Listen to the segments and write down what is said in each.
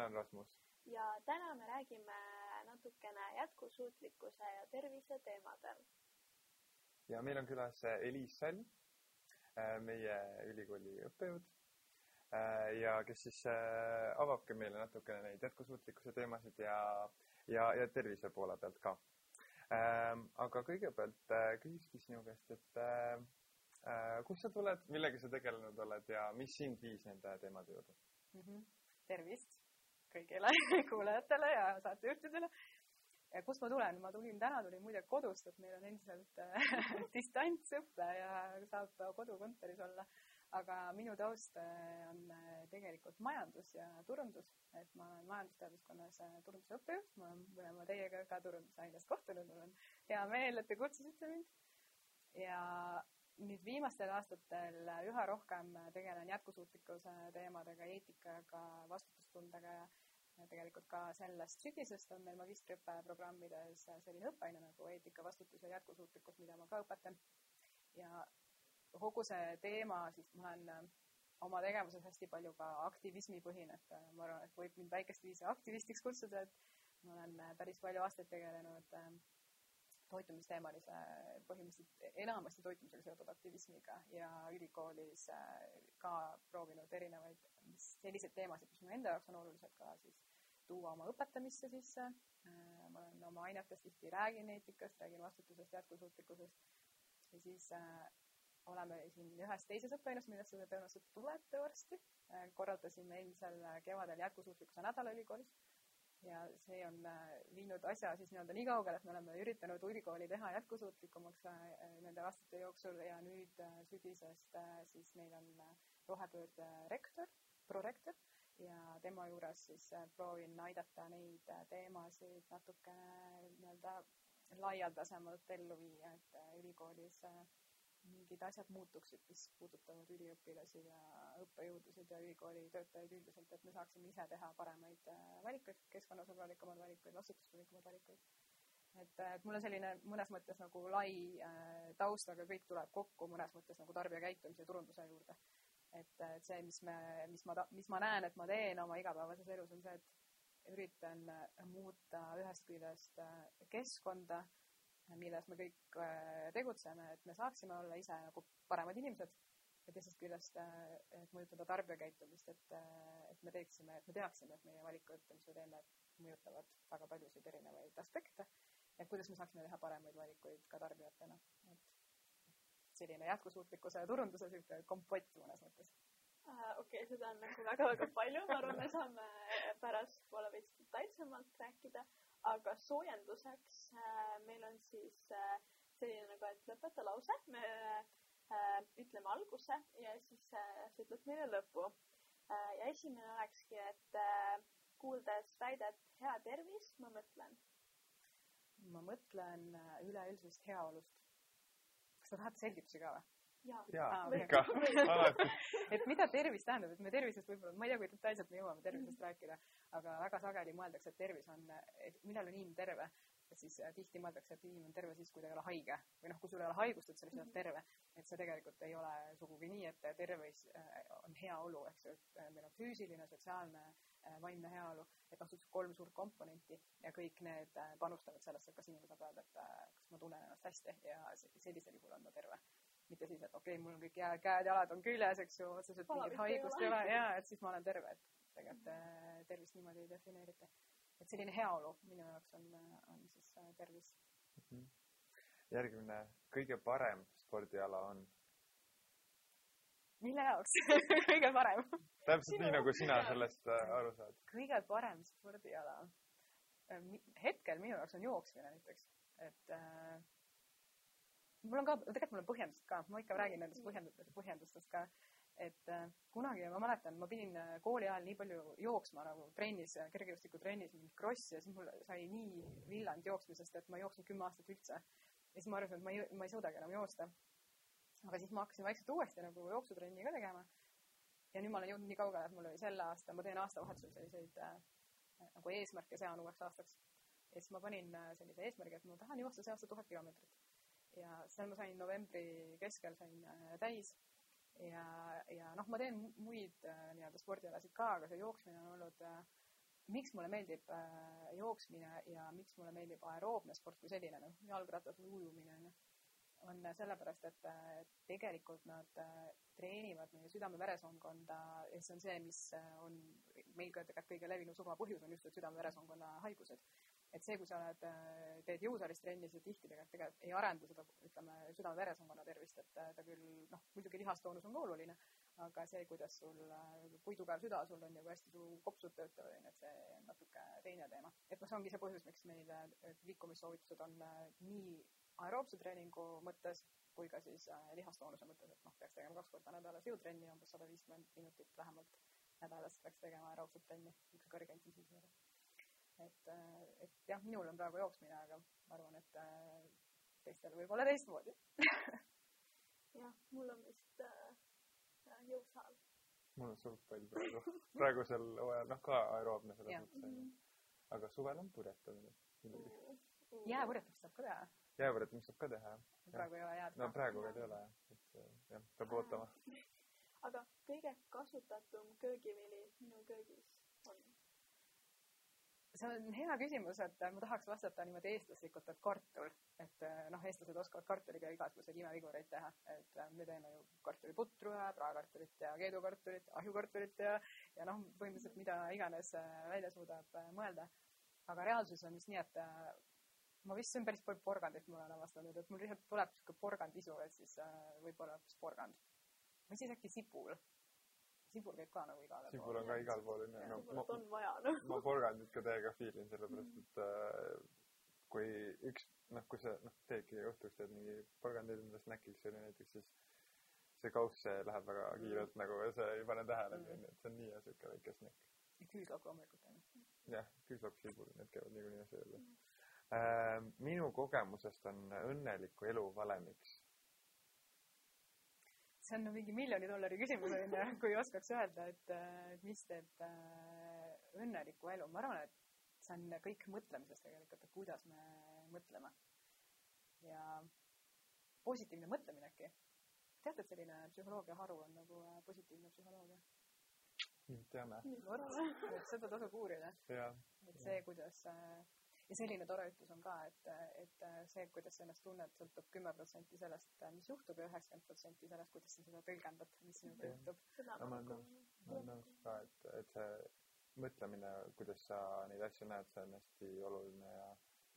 mina olen Rasmus. ja täna me räägime natukene jätkusuutlikkuse ja tervise teemadel. ja meil on külas Eliis Sall, äh, meie ülikooli õppejõud äh, ja kes siis äh, avabki meile natukene neid jätkusuutlikkuse teemasid ja, ja, ja tervise poole pealt ka. aga kõigepealt küsikski sinu käest, et Äh, kust sa tuled, millega sa tegelenud oled ja mis sind viis nende teemade juurde mm? -hmm. tervist kõigile kuulajatele ja saatejuhtidele. kust ma tulen? ma tulin, täna tulin muide kodust, et meil on endiselt äh, distantsõpe ja saab kodukontoris olla. aga minu taust äh, on tegelikult majandus ja turundus, et ma olen majandusteaduskonnas turunduse õppejõud, ma olen mõlema teiega ka turundusaines kohtunud, mul on hea meel, et te kutsusite mind. ja nüüd viimastel aastatel üha rohkem tegelen jätkusuutlikkuse teemadega, eetikaga, vastutustundega ja tegelikult ka sellest sügisest on meil magistriõppe programmides selline õppeaine nagu eetika, vastutus ja jätkusuutlikkus, mida ma ka õpetan. ja kogu see teema, siis ma olen oma tegevuses hästi palju ka aktivismipõhine, et ma arvan, et võib mind väikest viisi aktivistiks kutsuda, et ma olen päris palju aastaid tegelenud toitumisteemalise, põhimõtteliselt enamasti toitumisega seotud aktivismiga ja ülikoolis äh, ka proovinud erinevaid selliseid teemasid, mis mu enda jaoks on olulised ka siis tuua oma õpetamisse sisse. Äh, ma olen oma ainetes tihti räägin eetikast, räägin vastutusest, jätkusuutlikkusest ja siis äh, oleme siin ühes teises õppeaines, millest te tõenäoliselt tulete varsti. korraldasime eelmisel kevadel jätkusuutlikkuse nädala ülikoolis ja see on äh, viinud asja siis nii-öelda nii kaugele, et me oleme üritanud ülikooli teha jätkusuutlikumaks äh, nende aastate jooksul ja nüüd äh, sügisest siis meil on rohepöörde rektor, prorektor ja tema juures siis proovin aidata neid teemasid natukene nii-öelda laialdasemalt ellu viia, et ülikoolis mingid asjad muutuksid, mis puudutavad üliõpilasi ja õppejõudusid ja ülikooli töötajaid üldiselt, et me saaksime ise teha paremaid äh, valikuid, keskkonnasõbralikumaid valikuid, vastutustundlikumaid valikuid. et, et mul on selline mõnes mõttes nagu lai äh, taust, aga kõik tuleb kokku mõnes mõttes nagu tarbija käitumise ja turunduse juurde. et, et see, mis me, mis ma, mis ma näen, et ma teen oma igapäevases elus, on see, et üritan muuta ühest küljest äh, keskkonda milles me kõik äh, tegutseme, et me saaksime olla ise nagu paremad inimesed ja teisest küljest, äh, et mõjutada tarbijakäitumist, et, äh, et me teeksime, et me teaksime, et meie valikud, mis me teeme, mõjutavad väga paljusid erinevaid aspekte ja kuidas me saaksime teha paremaid valikuid ka tarbijatena. et selline jätkusuutlikkuse turunduse niisugune kompott mõnes mõttes. Okei okay,, seda on nagu väga-väga palju, ma arvan, me saame pärastpoole veits detailsemalt rääkida aga soojenduseks äh, meil on siis äh, selline nagu, et lõpeta lause, me äh, ütleme alguse ja siis sa ütled meile lõpu. ja esimene olekski, et kuuldes väidet hea tervis, ma mõtlen. ma mõtlen üleüldisest heaolust. kas te tahate selgitusi ka või? Jaa. Ja, ah, ikka, alati. et mida tervis tähendab, et me tervisest võib-olla, ma ei tea, kui detailselt me jõuame tervisest mm. rääkida, aga väga sageli mõeldakse, et tervis on, et millal on inimene terve, et siis äh, tihti mõeldakse, et inimene on terve siis, kui ta ei ole haige. Või noh, kui sul ei ole haigust, et sa lihtsalt oled terve. et see tegelikult ei ole sugugi nii, et tervis äh, on heaolu, eks ju, et äh, meil on füüsiline, sotsiaalne, vaimne heaolu, et noh, kolm suurt komponenti ja kõik need panustavad sellesse, kas inimene saab öelda, et kas ma tunnen ennast hästi. Ja sellisel juhul on ta terve mitte siis, et okei okay,, mul on kõik käed-jalad on küljes, eks ju, otseselt mingit haigust ei ole ja et siis ma olen terve, et tegelikult äh, tervist niimoodi ei defineerita. et selline heaolu minu jaoks on, on siis äh, tervis mm. -hmm. järgmine, kõige parem spordiala on? mille jaoks kõige parem täpselt nii, nagu sina sellest äh, aru saad. kõige parem spordiala? hetkel minu jaoks on jooksmine näiteks, et äh, mul on ka, tegelikult mul on põhjendused ka, ma ikka räägin nendest põhjendustest, põhjendustest ka. et äh, kunagi ma mäletan, ma pidin äh, kooli ajal nii palju jooksma nagu trennis, kergejõustikutrennis, mingit krossi ja siis mul sai nii villand jooksmisest, et ma ei jooksnud kümme aastat üldse. ja siis ma arvasin, et ma ei, ma ei suudagi enam joosta. aga siis ma hakkasin vaikselt uuesti nagu jooksutrenni ka tegema. ja nüüd ma olen jõudnud nii kaugele, et mul oli sel aastal, ma teen aastavahetusel selliseid äh, nagu eesmärke sean uueks aastaks. ja siis ma panin äh, sellise eesmärgi, et ma tahan joosta see aasta tuhat kilomeetrit ja seal ma sain novembri keskel sain äh, täis. Ja, ja noh, ma teen muid äh, nii-öelda spordialasid ka, aga see jooksmine on olnud äh, miks mulle meeldib jooksmine ja miks mulle meeldib aeroobne sport kui selline, noh, jalgratas või ujumine, onju, on sellepärast, et tegelikult nad treenivad meie südame-veresoonkonda ja see on see, mis on meil ka tegelikult kõige levinum surmapõhjus on just need südame-veresoonkonna haigused et see, kui sa oled, äh, teed jõusaalis trenni, see tihti tegelikult, tegelikult ei arenda seda, ütleme, südame-veresoonkonna tervist, et äh, ta küll, noh, muidugi lihastoonus on ka oluline, aga see, kuidas sul, äh, kui tugev süda sul on ja kui hästi su kopsud töötavad, on ju, et see on natuke teine teema. et noh, see ongi see põhjus, miks meil liikumissoovitused on nii aeroobse treeningu mõttes kui ka siis lihastoonuse mõttes, et noh, peaks tegema kaks korda nädalas jõutrenni, umbes sada viiskümmend minutit vähemalt nädalas peaks tegema aeroobset trenni, niisuguse kõrge intensiivsusega et, äh, et jah, minul on praegu jooksmine, aga ma arvan, et äh, teistel võib olla teistmoodi jah, mul on vist äh, jõusaal. mul on sulgpall praegu, praegusel hooajal, noh ka aeroobne selles mõttes on ju. aga suvel on purjetamine muidugi. jääpurjetamist saab ka teha. jääpurjetamist saab ka teha, jah. praegu ei ole jääd. no praegu veel ei ole jah, et jah, peab ootama. aga kõige kasutatum köögivili minu köögis see on hea küsimus, et ma tahaks vastata niimoodi eestlaslikult, et kartul, et noh, eestlased oskavad kartuliga igasuguseid imevigureid teha, et me teeme ju kartuliputru ja praekartulit ja keedukartulit, ahjukartulit ja, ja noh, põhimõtteliselt mida iganes välja suudab mõelda. aga reaalsus on vist nii, et ma vist söön päris palju porgandit, ma olen avastanud, et mul lihtsalt tuleb sihuke porgandisu, et siis võib-olla hoopis porgand. või siis äkki sipul sibul käib ka nagu igale sibul on ka igal pool onju. no, sibulat on vaja noh. ma porgandit ka täiega fiilin, sellepärast et äh, kui üks, noh, kui sa noh, teedki õhtuks teed mingi porgandit enda snäkiks oli näiteks, siis see kauss, see läheb väga kiirelt mm. nagu ja sa ei pane tähelegi mm. onju, et see on nii hea siuke väike snäkk. ja küüslauk loomulikult onju. jah, küüslauk, sibul, need käivad niikuinii juurde mm.. Äh, minu kogemusest on õnneliku elu valemiks see on mingi miljoni dollari küsimus onju, kui oskaks öelda, et, et mis teeb äh, õnneliku elu. ma arvan, et see on kõik mõtlemises tegelikult, et kuidas me mõtleme. ja positiivne mõtlemine äkki. teate, et selline psühholoogia haru on nagu äh, positiivne psühholoogia? teame. vot, seda tasub uurida. et see, kuidas äh, ja selline tore ütlus on ka, et, et see, kuidas sa ennast tunned, sõltub kümme protsenti sellest, mis juhtub ja üheksakümmend protsenti sellest, kuidas sa seda tõlgendad, mis sinuga juhtub. ma olen nõus, ma olen nõus ka, et, et see mõtlemine, kuidas sa neid asju näed, see on hästi oluline ja,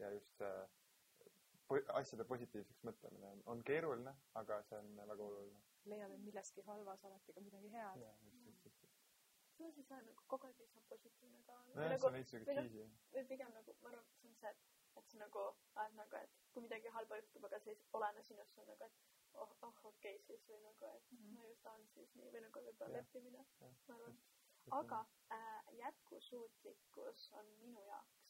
ja just see asjade positiivseks mõtlemine on, on keeruline, aga see on väga oluline. leiad, et milleski halvas alati ka midagi head. jaa, just, just, just no siis on nagu kogu aeg saa positiivne ka. nojah, see on veits siuke cheesy. või pigem nagu, ma arvan, see on see, et, et sa nagu oled nagu, et kui midagi halba juhtub, aga see ei olene sinust, see on nagu, et oh, oh okei okay, siis või nagu, et mm -hmm. no just on siis nii või nagu võib-olla leppimine, ma arvan. aga äh, jätkusuutlikkus on minu jaoks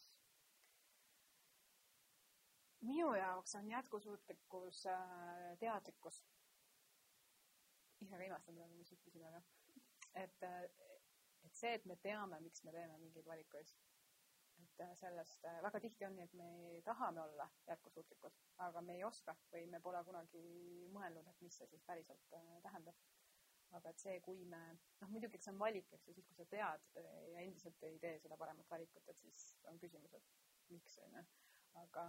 minu jaoks on jätkusuutlikkus äh, teadlikkus. ise ka imestan praegu, mis ütlesin, aga et, äh, et see, et me teame, miks me teeme mingeid valikuid. et äh, sellest äh, väga tihti on nii, et me tahame olla jätkusuutlikud, aga me ei oska või me pole kunagi mõelnud, et mis see siis päriselt äh, tähendab. aga et see, kui me, noh muidugi, eks see on valik, eks ju, siis kui sa tead ja endiselt ei tee seda paremat valikut, et siis on küsimus, et miks, on ju. aga,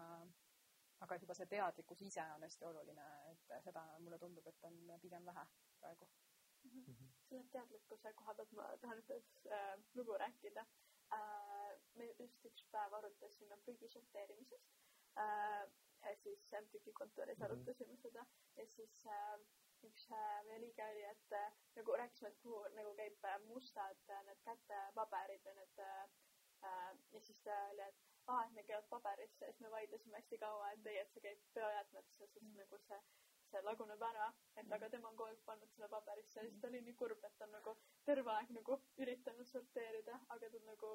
aga juba see teadlikkus ise on hästi oluline, et seda mulle tundub, et on pigem vähe praegu mm. -hmm. selle teadlikkuse koha pealt ma tahan ühte äh, lugu rääkida äh,. me just üks päev arutasime prügi sorteerimisest äh,. siis MTÜ kontoris mm -hmm. arutasime seda ja siis äh, üks äh, meie liige oli, et äh, nagu rääkisime, et kuhu nagu käib äh, mustad äh, need kätepaberid või need äh, äh, ja siis ta oli, et aa, et need käivad paberisse ja siis me vaidlesime hästi kaua, et ei, et see käib biojäätmetesse, sest mm -hmm. nagu see see laguneb ära, et aga tema on kogu aeg pannud selle paberisse ja siis ta oli nii kurb, et ta on nagu terve aeg nagu üritanud sorteerida, aga ta nagu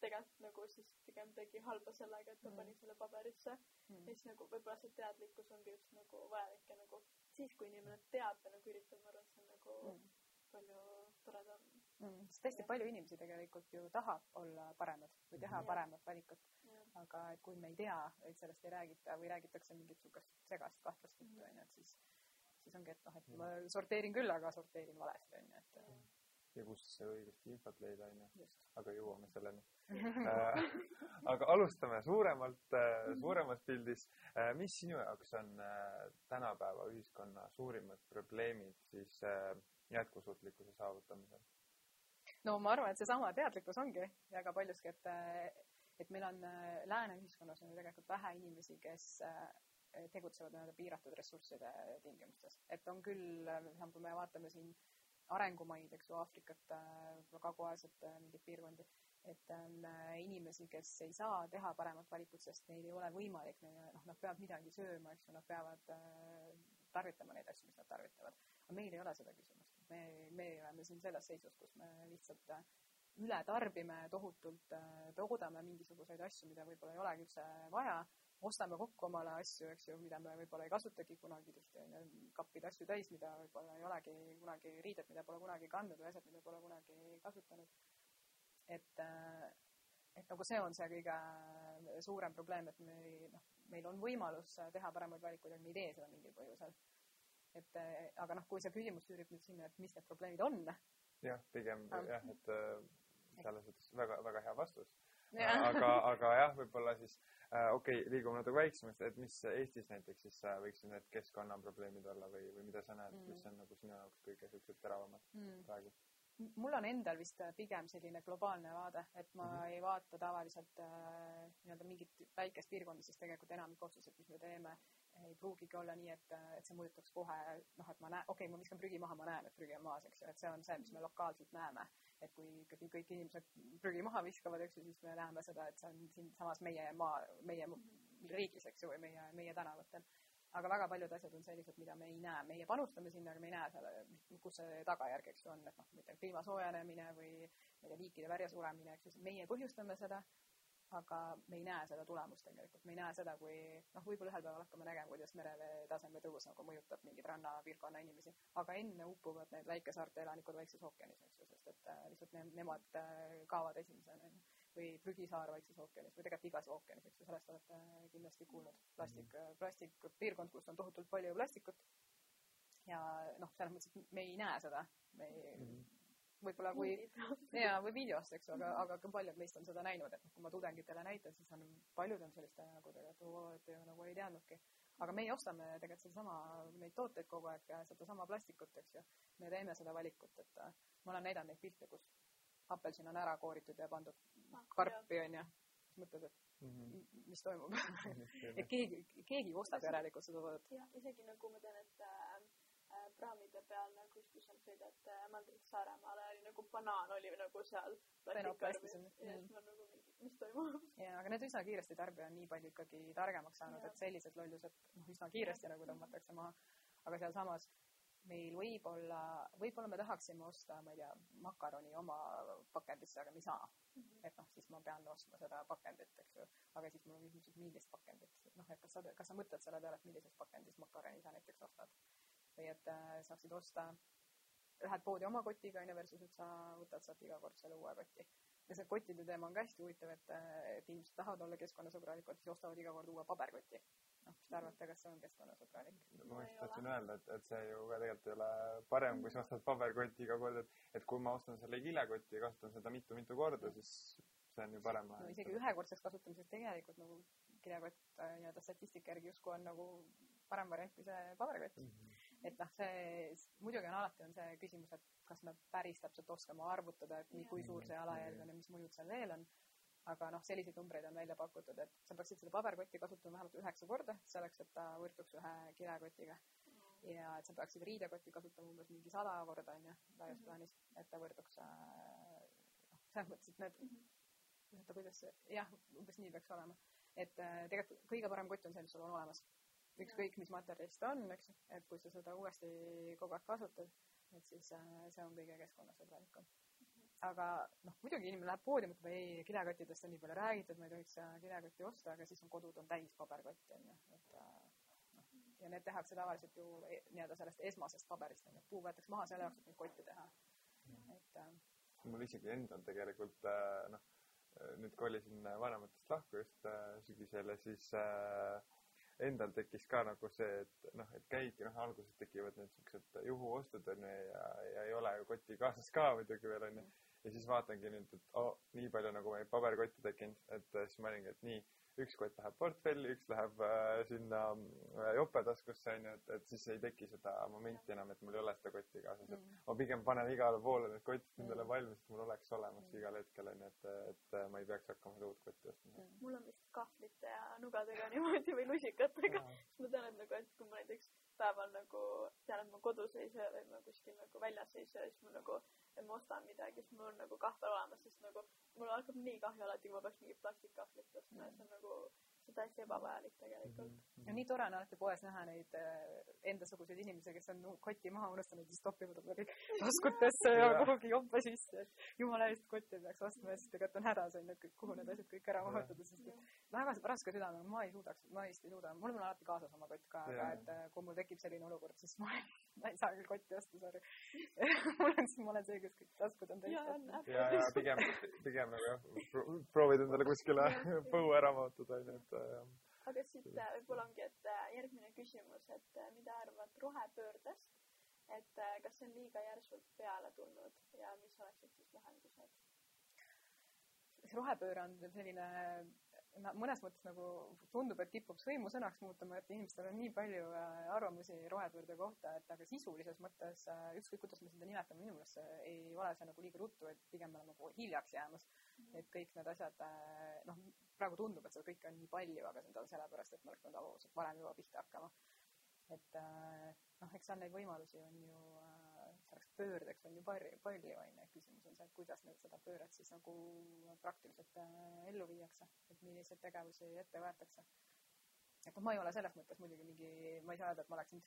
tegelikult nagu siis pigem tegi halba sellega, et ta mm. pani selle paberisse mm.. ja siis nagu võib-olla see teadlikkus ongi just nagu vajalik ja nagu siis, kui inimene teab ja nagu üritab, ma arvan, et see on nagu mm. palju toredam mm,. sest hästi palju inimesi tegelikult ju tahab olla paremad või teha ja. paremat valikut aga et kui me ei tea, et sellest ei räägita või räägitakse mingit sihukest segast kahtlast juttu, onju, et siis siis ongi, et noh, et ma sorteerin küll, aga sorteerin valesti, on ju, et ja kust see õigesti infot leida, onju. aga jõuame selleni Äh, aga alustame suuremalt, suuremas pildis. mis sinu jaoks on äh, tänapäeva ühiskonna suurimad probleemid siis äh, jätkusuutlikkuse saavutamisel? no ma arvan, et seesama teadlikkus ongi väga paljuski, et, et meil on lääne ühiskonnas on ju tegelikult vähe inimesi, kes tegutsevad nii-öelda piiratud ressursside tingimustes. et on küll, kui me vaatame siin arengumaid, eks ju, Aafrikat, Kagu-Aasiat, mingeid piirkondi, et on inimesi, kes ei saa teha paremat valikut, sest neil ei ole võimalik, noh, nad peavad midagi sööma, eks ju, nad peavad tarvitama neid asju, mis nad tarvitavad. aga meil ei ole seda küsimust. me, me oleme siin selles seisus, kus me lihtsalt üle tarbime tohutult, toodame mingisuguseid asju, mida võib-olla ei olegi üldse vaja ostame kokku omale asju, eks ju, mida me võib-olla ei kasutagi kunagi tihti on ju, kappid asju täis, mida võib-olla ei olegi kunagi, riided, mida pole kunagi kandnud või asjad, mida pole kunagi kasutanud. et, et nagu see on see kõige suurem probleem, et me noh, meil on võimalus teha paremaid valikuid, aga me ei tee seda mingil põhjusel. et aga noh, kui see küsimus tüürib nüüd sinna, et mis need probleemid on. jah, pigem ah. jah, et selles suhtes väga, väga hea vastus. aga, aga jah, võib-olla siis äh, okei okay,, liigume natuke väiksemast, et mis Eestis näiteks siis äh, võiksid need keskkonnaprobleemid olla või, või mida sa näed mm., mis on nagu sinu jaoks kõige siuksed teravamad mm. praegu? mul on endal vist pigem selline globaalne vaade, et ma mm -hmm. ei vaata tavaliselt äh, nii-öelda mingit väikest piirkonda, sest tegelikult enamik otsuseid, mis me teeme, ei pruugigi olla nii, et, et see mõjutaks kohe, noh, et ma näen, okei okay,, ma viskan prügi maha, ma näen, et prügi on maas, eks ju, et see on see, mis me lokaalselt näeme et kui ikkagi kõik inimesed prügi maha viskavad, eks ju, siis me näeme seda, et see on siinsamas meie maa, meie riigis, eks ju, või meie, meie tänavatel. aga väga paljud asjad on sellised, mida me ei näe, meie panustame sinna, aga me ei näe selle, kus see tagajärg, eks ju, on, et noh, ma ei tea, kliima soojenemine või ma ei tea, liikide välja suremine, eks ju, meie põhjustame seda, aga me ei näe seda tulemust tegelikult, me ei näe seda, kui noh, võib-olla ühel päeval hakkame nägema, kuidas merevee taseme tõus nagu mõjutab mingeid rannapiirkonna inimesi, aga enne upuvad need väikesaarte elanikud Vaikses ookeanis, eks ju, sest et äh, lihtsalt ne nemad äh, kaovad esimesena, onju. või prügisaar Vaikses ookeanis või tegelikult igas ookeanis, eks ju, sellest olete äh, kindlasti kuulnud. plastik, plastikpiirkond, kus on tohutult palju plastikut. ja noh, selles mõttes, et me ei näe seda, me ei mm, -hmm võib-olla kui ja, või videost, eks ju, aga, aga ka paljud meist on seda näinud, et noh, kui ma tudengitele näitan, siis on, paljud on selliste nägudega, et oo, et ju nagu ei teadnudki. aga meie ostame tegelikult sedasama, neid tooteid kogu aeg, sedasama plastikut, eks ju. me teeme seda valikut, et äh, ma olen näidanud neid pilte, kus apelsin on ära kooritud ja pandud ah, karpi, onju. siis mõtled, et mm -hmm. mis toimub et keegi, keegi ostab järelikult seda toodet. jah, isegi nagu ma tean, et Äh, praamide peal nagu, kus sa sõidad äh, mandrilt Saaremaale, oli nagu banaan oli nagu seal plastikkarvis. ja siis ma nagu mingi, mis toimub. ja, aga need üsna kiiresti tarbija on nii palju ikkagi targemaks saanud, et sellised lollused noh, üsna kiiresti nagu tõmmatakse maha. aga sealsamas meil võib-olla, võib-olla me tahaksime osta, ma ei tea, makaroni oma pakendisse, aga me ei saa mm. -hmm. et noh, siis ma pean ostma seda pakendit, eks ju. aga siis mul on küsimus, et millist pakendit, noh, et kas sa, kas sa mõtled selle peale, et millises pakendis makaroni sa näiteks ostad või et äh, saaksid osta, lähed poodi oma kotiga, onju, versus et sa võtad sealt iga kord selle uue koti. ja see kottide teema on ka hästi huvitav, et, äh, et inimesed tahavad olla keskkonnasõbralikud, siis ostavad iga kord uue paberkoti. noh, mis te arvate, kas see on keskkonnasõbralik? ma just tahtsin öelda, et, et see ju ka tegelikult ei ole parem, kui sa ostad paberkotti iga kord, et, et kui ma ostan selle kilekoti ja kasutan seda mitu-mitu korda, siis see on ju parem. no isegi ühekordseks kasutamiseks tegelikult nagu kilekott äh, nii-öelda statistika järgi justkui on nagu parem variant kui see paberkott mm. -hmm et noh, see muidugi on alati on see küsimus, et kas me päris täpselt oskame arvutada, et nii, kui suur see jalajälg on ja mis mõjud seal veel on. aga noh, selliseid numbreid on välja pakutud, et sa peaksid seda paberkotti kasutama vähemalt üheksa korda, selleks et ta võrduks ühe kilekotiga. ja et sa peaksid riidekotti kasutama umbes mingi sada korda onju, laias mhm. plaanis, et ta võrduks äh, noh, selles mõttes, et need mm, -hmm. oota, kuidas see, jah, umbes nii peaks olema. et äh, tegelikult kõige parem kott on see, mis sul on olemas ükskõik mis materjalist ta on, eks et kui sa seda uuesti kogu aeg kasutad, et siis äh, see on kõige keskkonnasõbralikum. aga noh, muidugi inimene läheb poodi, mõtleb, ei, kilekottidest on nii palju räägitud, ma ei tohiks äh, kilekotti osta, aga siis on kodud on täis paberkotti, on ju, et äh, noh, ja need tehakse tavaliselt ju e, nii-öelda sellest esmasest paberist, on ju, puu võetakse maha selle jaoks, et neid kotte teha. et äh, mul isegi endal tegelikult noh, nüüd kolisin vanematest lahku just sügisel ja siis äh, endal tekkis ka nagu see, et noh, et käidki, noh, alguses tekivad need siuksed juhuostud onju ja, ja ei ole ju kotti kaasas ka muidugi veel onju. ja siis vaatangi nüüd, et oh, nii palju nagu meil paberkotte tekkinud, et siis ma olingi, et nii üks kott läheb portfelli, üks läheb äh, sinna äh, jopetaskusse onju, et, et siis ei teki seda momenti enam, et mul ei ole seda kotti kaasas, et ma pigem panen igale poole need kotid endale valmis, et mul oleks olemas igal hetkel onju, et, et ma ei peaks hakkama seda uut kotti ostma. mul on vist kahvlite ja nugadega niimoodi või lusikatega, siis ma tean, et nagu, et kui ma näiteks päeval nagu tean, et ma kodus ei söö või ma kuskil nagu väljas ei söö, siis ma nagu, et ma ostan midagi, siis mul on nagu kahvel olemas, sest nagu mul hakkab nii kahju alati, kui ma peaks mingit plastikkahvlit ostma ja see on nagu see on täiesti ebavajalik tegelikult mm. -hmm. ja nii tore on alati poes näha neid äh, endasuguseid inimesi, kes on koti maha unustanud ja siis topivad oma kõik taskutesse ja kuhugi joppa sisse, et jumala eest kotti ei peaks ostma ja siis tegelikult on hädas onju, et kuhu need asjad kõik ära mahutada, sest et väga raske südamega, ma ei suudaks, ma vist ei suuda, mul on alati kaasas oma kott ka, aga et äh, kui mul tekib selline olukord, siis ma, ma ei saa küll kotti osta, sorry mul on, ma olen see, kes kõik taskud on täis. ja, ja pigem, pigem nagu jah, proovid endale kuskile põue ära mahutada onju, et. Aga siit äh, võib-olla ongi, et äh, järgmine küsimus, et äh, mida arvad rohepöördest, et kas see on liiga järsult peale tulnud ja mis oleksid siis lahendused? see rohepööre on selline mõnes mõttes nagu tundub, et kipub sõimusõnaks muutuma, et inimestel on nii palju arvamusi rohepöörde kohta, et aga sisulises mõttes ükskõik, kuidas me seda nimetame, minu meelest ei ole see nagu liiga ruttu, et pigem me oleme nagu hiljaks jäämas. Et kõik need asjad, äh, noh, praegu tundub, et seda kõike on nii palju, aga on sellepärast, et me oleks pidanud oluliselt varem juba pihta hakkama. et noh, eks seal neid võimalusi on ju selleks pöördeks on ju palju, palju on ju, küsimus on see, et kuidas nüüd seda pööret siis nagu praktiliselt äh, ellu viiakse, et milliseid tegevusi ette võetakse. et noh, ma ei ole selles mõttes muidugi mingi, ma ei saa öelda, et ma oleksin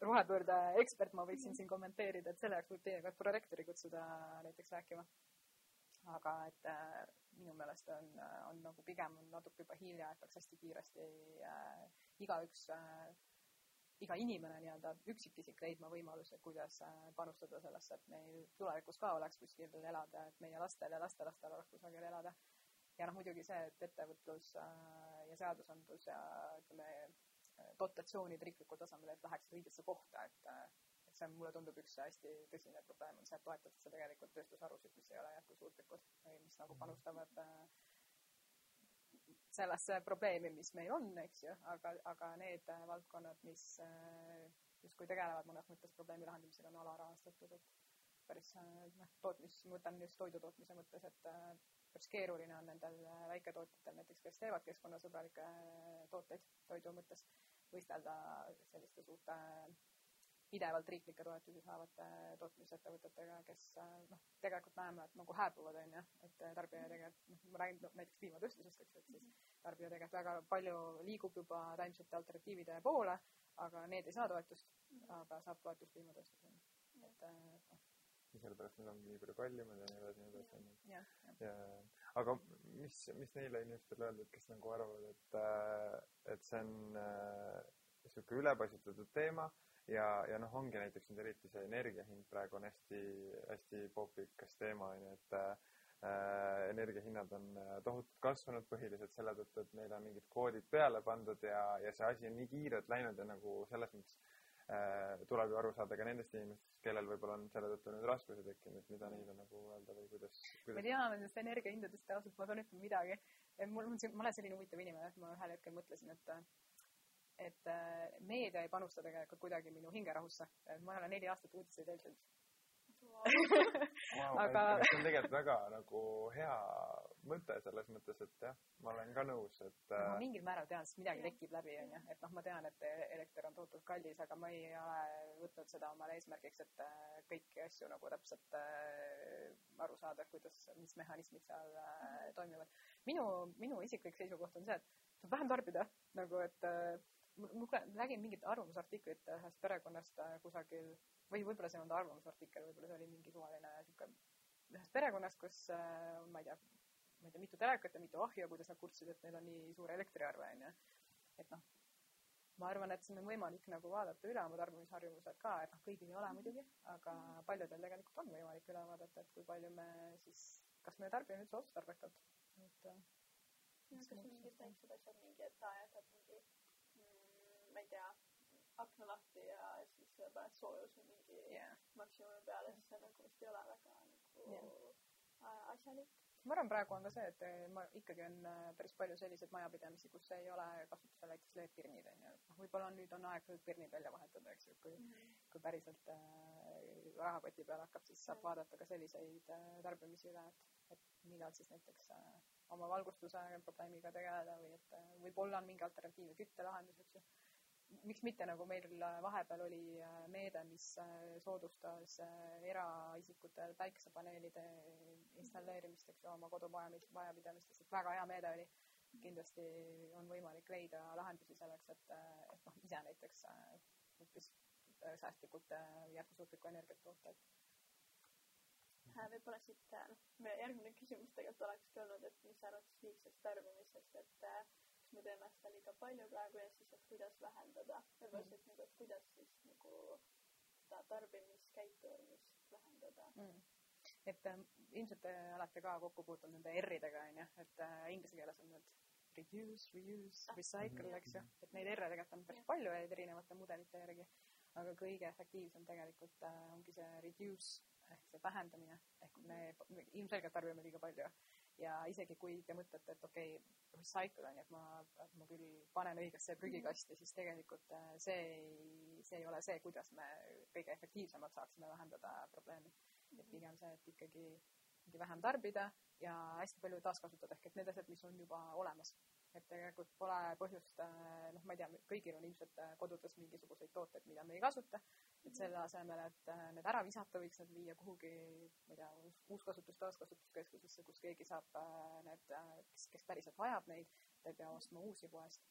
rohepöörde ekspert, ma võiksin siin kommenteerida, et selle jaoks võib teiega prorektori kutsuda näiteks rääkima. Aga et äh, minu meelest on, on nagu pigem on natuke juba hilja, et peaks hästi kiiresti äh, igaüks äh, iga inimene nii-öelda üksikisik leidma võimaluse, kuidas äh, panustada sellesse, et meil tulevikus ka oleks kuskil elada, et meie lastel ja lastelastel oleks kusagil elada. ja noh, muidugi see, et ettevõtlus äh, ja seadusandlus ja ütleme, äh, dotatsioonid riiklikul tasemel, et läheks õigesse kohta, et et see on, mulle tundub üks hästi tõsine probleem on see, et toetatakse tegelikult tööstusharusid, mis ei ole jätkusuutlikud või mis nagu panustavad äh, sellesse probleemi, mis meil on, eks ju, aga, aga need äh, valdkonnad, mis äh, justkui tegelevad mõnes mõttes probleemi lahendamisega, on alarahastatud, et päris noh, tootmis, ma mõtlen just toidu tootmise mõttes, et päris keeruline on nendel väiketootjatel näiteks, kes teevad keskkonnasõbralikke tooteid toidu mõttes, võistelda selliste suurte pidevalt riiklikke toetusi saavate tootmisettevõtetega, kes noh, tegelikult näeme, et nagu hääbuvad, on ju, et tarbija tegelikult, noh, ma räägin no, näiteks piimatööstusest, eks ju, et siis tarbija tegelikult väga palju liigub juba taimsete alternatiivide poole, aga need ei saa toetust, aga saab toetust piimatööstus, on ju, et noh. Ja sellepärast need ongi nii palju kallimad ja nii edasi, nii edasi, onju. ja, ja, aga mis, mis neile inimestele öelda, et kes nagu arvavad, et, et see on niisugune äh, ülepaisutatud teema ja, ja noh, ongi näiteks nüüd eriti see energia hind praegu on hästi, hästi popikas teema on ju, et äh, energiahinnad on äh, tohutult kasvanud põhiliselt selle tõttu, et neile on mingid kvoodid peale pandud ja, ja see asi on nii kiirelt läinud ja nagu selles mõttes äh, tuleb ju aru saada ka nendest inimestest, kellel võib-olla on selle tõttu nüüd raskusi tekkinud, mida neile nagu öelda või kuidas, kuidas.... ma tean nendest energiahindadest ausalt, ma pean ütlema midagi. mul on, ma olen selline huvitav inimene, et ma ühel hetkel mõtlesin, et et äh, meedia ei panusta tegelikult kuidagi minu hingerahusse. ma ei ole neli aastat uudiseid jälginud wow. aga see on tegelikult väga nagu hea mõte selles mõttes, et jah, ma olen ka nõus, et no, ma äh, mingil määral tean, sest midagi tekib läbi, onju, et noh, ma tean, et elekter on tohutult kallis, aga ma ei ole võtnud seda omale eesmärgiks, et äh, kõiki asju nagu täpselt aru saada, kuidas, mis mehhanismid seal äh, toimivad. minu, minu isiklik seisukoht on see, et tuleb vähem tarbida, nagu et ma nägin mingit arvamusartiklit ühest perekonnast äh, kusagil või võib-olla see ei olnud arvamusartikkel, võib-olla see oli mingi suvaline sihuke ühest perekonnast, kus äh, on, ma ei tea, ma ei tea, mitu telekat ja mitu ahju, kuidas nad kurtsid, et neil on nii suur elektriarve onju. et noh, ma arvan, et siin on võimalik nagu vaadata üle oma tarbimisharjumused ka, et noh, kõigil ei ole muidugi, aga paljudel tegelikult on võimalik üle vaadata, et kui palju me siis, kas me tarbime üldse otstarbekalt, et. Äh, kas mingid väiksed asjad, mingi, et aa, jätad mingi ma ei tea, akna lahti ja siis paned soojuse mingi jah. maksimumi peale, siis see nagu vist ei ole väga nagu yeah. asjalik. ma arvan, praegu on ka see, et eh, ma ikkagi on äh, päris palju selliseid majapidamisi, kus ei ole kasutusel näiteks LED-pirnid onju, noh, võib-olla nüüd on aeg need pirnid välja vahetada, eks ju, kui kui päriselt äh, rahakoti peal hakkab, siis saab Jah. vaadata ka selliseid äh, tarbimisi üle, et, et millal siis näiteks äh, oma valgustuse probleemiga tegeleda või et äh, võib-olla on mingi alternatiivne küttelahendus, eks ju. Miks mitte, nagu meil vahepeal oli äh, meede, mis äh, soodustas äh, eraisikutel päikesepaneelide installeerimist, eks ju, oma kodumajapidamistes, et väga hea meede oli. kindlasti on võimalik leida lahendusi selleks, et, et noh, ise näiteks äh, hoopis äh, säästlikult äh, jätkusuutlikku energiat toota, et Äh, võib-olla siit, noh, meie järgmine küsimus tegelikult olekski olnud, et mis sa arvad siis liigsest tarbimisest, et kas me teeme seda liiga palju praegu ja siis, et kuidas vähendada, Mhm. siis nagu, et kuidas siis nagu seda tarbimiskäitumist vähendada. mm. et äh, ilmselt te olete ka kokku puutunud nende R-idega onju, et äh, inglise keeles on need reduce, reuse, Ah, recycle, mhm. eks ju, et neid R-e tegelikult on päris palju erinevate mudelite järgi, aga kõige efektiivsem tegelikult äh, ongi see reduce ehk see vähendamine, ehk me, me ilmselgelt tarbime liiga palju ja isegi kui te mõtlete, et okei okay,, recycle on ju, et ma, ma küll panen õigesse prügikasti, siis tegelikult äh, see ei, see ei ole see, kuidas me kõige efektiivsemalt saaksime vähendada probleemi. et pigem see, et ikkagi, ikkagi vähem tarbida ja hästi palju taaskasutada, ehk et need asjad, mis on juba olemas. et tegelikult pole põhjust, noh, ma ei tea, kõigil on ilmselt äh, kodudes mingisuguseid tooteid, mida me ei kasuta, et selle asemel, et äh, need ära visata, võiks need viia kuhugi, ma ei tea, uuskasutus, taaskasutuskeskusesse, kus keegi saab äh, need, kes, kes päriselt vajab neid, ta ei pea ostma uusi poest.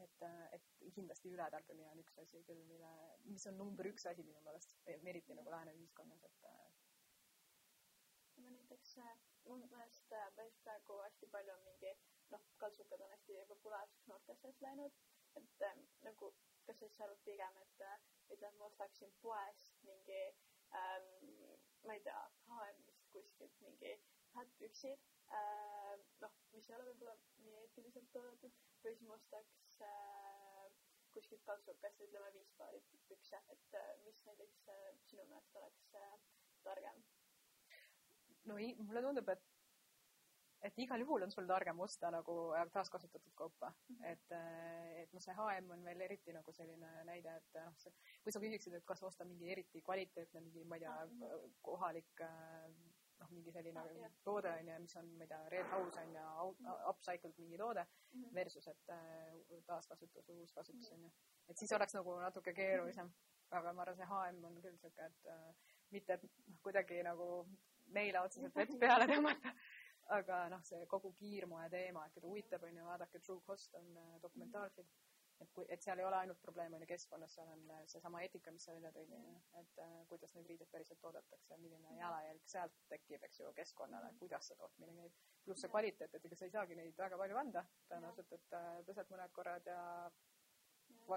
et, et kindlasti ületarbimine on üks asi küll, mille, mis on number üks asi minu meelest, eriti nagu lääne ühiskonnas, et äh, ma näiteks, mu meelest äh, päris praegu hästi palju on mingi, noh, kaltsukad on hästi populaarseks noorte seas läinud, et äh, nagu, kas sa siis arvad pigem, et mida ma ostaksin poest mingi ähm,, ma ei tea, H&M-ist kuskilt mingi hättpüksid äh,, noh, mis ei ole võib-olla nii eetiliselt toodetud, või siis ma ostaks äh, kuskilt kaltsukast, ütleme viis paari pükse, et äh, mis näiteks äh, sinu meelest oleks äh, targem? no mulle tundub, et et igal juhul on sul targem osta nagu äh, taaskasutatud kaupa mm, -hmm. et, et noh, see H&M on veel eriti nagu selline näide, et noh, see, kui sa küsiksid, et kas osta mingi eriti kvaliteetne mingi, ma ei tea Ah, mhm., kohalik äh, noh, mingi selline Ah, jah. toode on ju, mis on, ma ei tea, red house on ju, upcycled mingi toode versus, et äh, taaskasutus, uuskasutus on ju. et siis oleks nagu natuke keerulisem, aga ma arvan, see H&M on küll siuke, et äh, mitte noh, kuidagi nagu neile otseselt vett peale tõmmata, aga noh, see kogu kiirmoe teema, et keda huvitab, on ju, vaadake True Cost on äh, dokumentaalfilm, et kui, et seal ei ole ainult probleem on ju keskkonnas, seal on äh, seesama eetika, mis sa välja tõid, on ju, et äh, kuidas neid riideid päriselt toodetakse, milline jalajälg sealt tekib, eks ju, keskkonnale, kuidas see tootmine käib. pluss see kvaliteet, et ega sa ei saagi neid väga palju anda tõenäoliselt, et pesed mõned korrad ja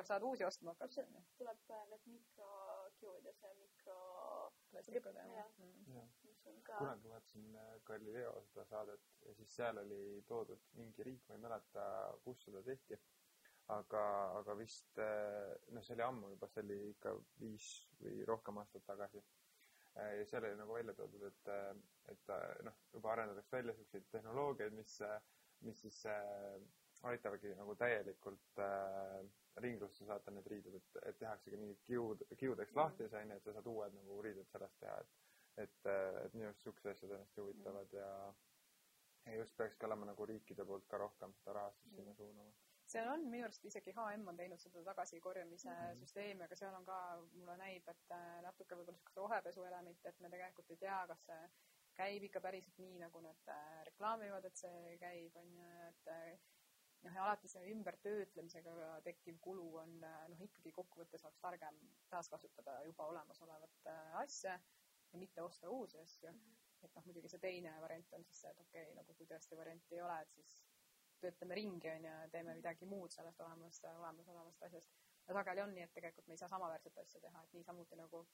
saad uusi ostma hakata. tuleb need mikrokiud ja see mikro, klassikud jah Mis on ka kunagi vaatasin äh, Galileo seda saadet ja siis seal oli toodud mingi riik, ma ei mäleta, kus seda tehti, aga, aga vist äh, noh, see oli ammu juba, see oli ikka viis või rohkem aastat tagasi. ja seal oli nagu välja toodud, et, et äh, noh, juba arendatakse välja siukseid tehnoloogiaid, mis, mis siis äh, aitavadki nagu täielikult äh, ringlusse saata need riided, et, et tehaksegi mingid kiud, kiudeks lahti see onju, et sa saad uued nagu riided sellest teha, et et, et minu arust siuksed asjad on hästi huvitavad ja ja just peakski olema nagu riikide poolt ka rohkem seda rahastust sinna suunama. seal on minu arust isegi H&M on teinud seda tagasikorjamise mm. -hmm. süsteemi, aga seal on ka, mulle näib, et äh, natuke võib-olla siukest rohepesu elementi, et me tegelikult ei tea, kas see käib ikka päriselt nii, nagu nad äh, reklaamivad, et see käib, on ju, et äh, noh, ja alati see ümbertöötlemisega tekkiv kulu on äh, noh, ikkagi kokkuvõttes oleks targem taaskasutada juba olemasolevat äh, asja ja mitte osta uusi asju mm. -hmm. et noh, muidugi see teine variant on siis see, et okei okay,, nagu kui tõesti varianti ei ole, et siis töötame ringi, on ju, teeme midagi muud sellest olemas, olemasolevast asjast. ja sageli on nii, et tegelikult me ei saa samaväärset asja teha, et niisamuti nagu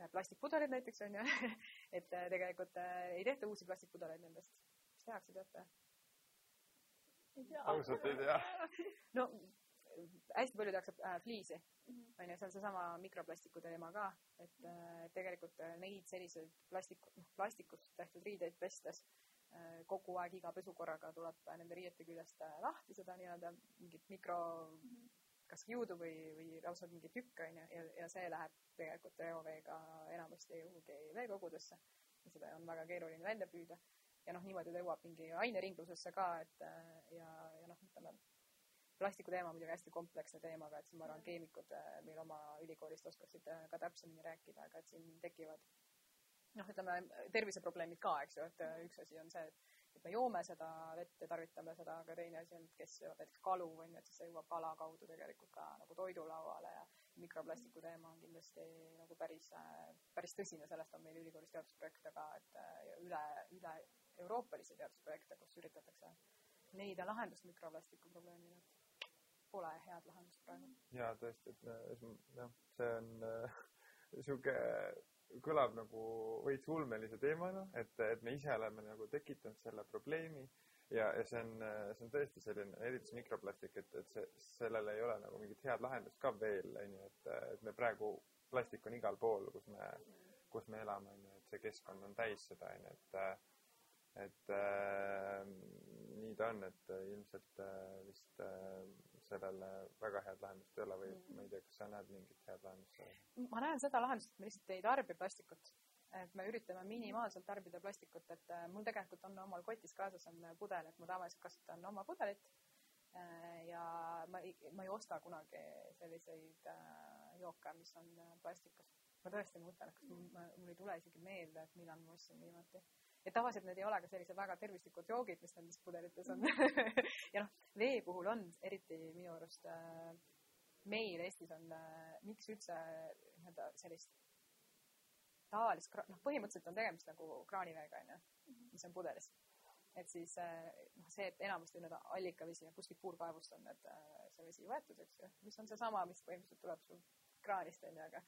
äh, plastikpudelid näiteks on ju, et äh, tegelikult äh, ei tehta uusi plastikpudeleid nendest. mis tehakse, teate? ausalt ei tea. no hästi palju tehakse äh, fliisi Mhm. on ju, see on seesama mikroplastiku teema ka, et äh, tegelikult äh, neid selliseid plastiku, noh, plastikust tehtud riideid pestes äh, kogu aeg iga pesukorraga tuleb nende riiete küljest äh, lahti seda nii-öelda mingit mikro, kas kiudu või, või lausa mingi tükk, on ju, ja, ja see läheb tegelikult reoveega enamasti kuhugi veekogudesse ja seda on väga keeruline välja püüda. ja noh, niimoodi ta jõuab mingi aineringlusesse ka, et äh, ja, ja noh, ütleme, plastiku teema on muidugi hästi kompleksne teema, aga et siin ma arvan, keemikud äh, meil oma ülikoolist oskaksid äh, ka täpsemini rääkida, aga et siin tekivad noh, ütleme terviseprobleemid ka, eks ju, et äh, üks asi on see, et et me joome seda vett ja tarvitame seda, aga teine asi on, et kes söövad näiteks kalu, on ju, et siis see jõuab kala kaudu tegelikult ka nagu toidulauale ja mikroplastiku teema on kindlasti nagu päris, päris tõsine, sellest on meil ülikoolis teadusprojekte ka, et üle, üle euroopalisi teadusprojekte, kus üritatakse leida lahendust mikroplastiku probleemile, pole head lahendust praegu. jaa, tõesti, et jah, see on niisugune äh, kõlab nagu veits ulmelise teemana, et, et me ise oleme nagu tekitanud selle probleemi ja, ja see on, see on tõesti selline, eriti mikroplastik, et, et see, sellel ei ole nagu mingit head lahendust ka veel, on ju, et, et me praegu, plastik on igal pool, kus me, kus me elame, on ju, et see keskkond on täis seda, on ju, et et äh, nii ta on, et ilmselt äh, vist äh, sellele väga head lahendust ei ole või mm. ma ei tea, kas sa näed mingit head lahendust sellele? ma näen seda lahendust, et me lihtsalt ei tarbi plastikut. et me üritame minimaalselt tarbida plastikut, et äh, mul tegelikult on omal kotis kaasas on pudel, et ma tavaliselt kasutan oma pudelit äh,. ja ma ei, ma ei osta kunagi selliseid äh, jooke, mis on plastikas. ma tõesti mõtlen, kas mul, mul ei tule isegi meelde, et millal ma ostsin viimati et tavaliselt need ei ole ka sellised väga tervislikud joogid, mis nendes pudelites on. Ja noh, vee puhul on eriti minu arust äh, meil Eestis on äh,, miks üldse nii-öelda sellist tavalist, noh, põhimõtteliselt on tegemist nagu kraaniveega, onju, mis on pudelis. et siis noh, see, et enamasti nii-öelda allikavesi ja kuskilt puurkaevust on need, see vesi võetud, eks ju, mis on seesama, mis põhimõtteliselt tuleb sul kraanist, onju, aga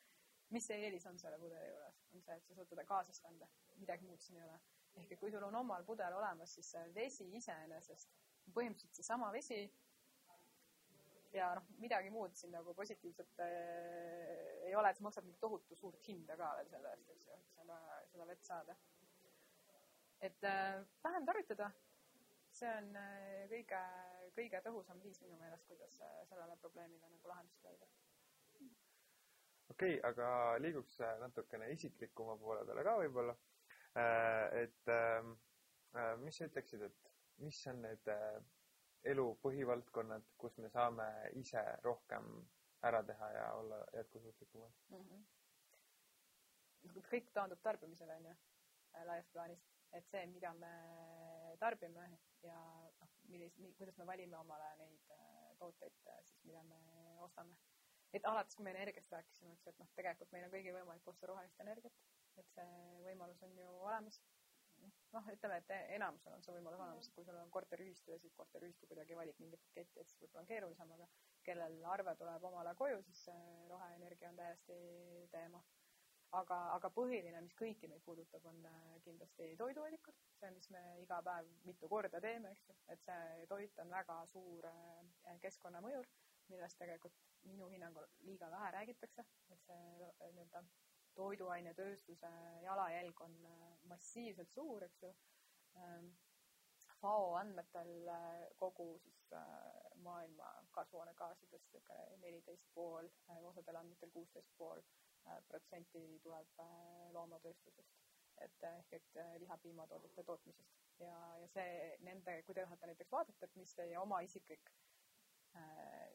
mis see eelis on selle pudeli juures, on see, et sa saad teda kaasas kanda, midagi muud siin ei ole ehk et kui sul on omal pudel olemas, siis see vesi iseenesest põhimõtteliselt seesama vesi ja noh, midagi muud siin nagu positiivset äh, ei ole, et sa maksad mingit tohutu suurt hinda ka veel selle eest, eks ju, et seda, seda vett saada. et äh, vähem tarvitada, see on äh, kõige, kõige tõhusam viis minu meelest, kuidas sellele probleemile nagu lahendust leida. okei okay,, aga liiguks natukene isiklikuma poole peale ka võib-olla et ähm, äh, mis sa ütleksid, et mis on need äh, elu põhivaldkonnad, kus me saame ise rohkem ära teha ja olla jätkusuutlikumad mm? -hmm. kõik taandub tarbimisele, on ju, laias plaanis. et see, mida me tarbime ja noh, millis-, kuidas me valime omale neid tooteid siis, mida me ostame. et alates, kui me energiast rääkisime, eks ju, et noh, tegelikult meil on kõigil võimalik osta rohelist energiat et see võimalus on ju olemas. noh, ütleme, et enamusel on see võimalus olemas, kui sul on korteriühistu ja siis korteriühistu kuidagi valib mingi paketi, et siis võib-olla on keerulisem, aga kellel arve tuleb omale koju, siis roheenergia on täiesti teema. aga, aga põhiline, mis kõiki meid puudutab, on äh, kindlasti toiduallikad, see, mis me iga päev mitu korda teeme, eks ju, et see toit on väga suur äh, keskkonnamõjur, millest tegelikult minu hinnangul liiga vähe räägitakse, et see nii-öelda toiduainetööstuse jalajälg on äh, massiivselt suur, eks ju. Ähm, FAO andmetel äh, kogu siis äh, maailma kasvuhoonegaasidest niisugune neliteist pool, osadel andmetel kuusteist pool protsenti tuleb loomatööstusest. et ehk et liha-piimatoodete tootmisest ja, ja see nende, kui te tahate näiteks vaadata, et mis teie oma isiklik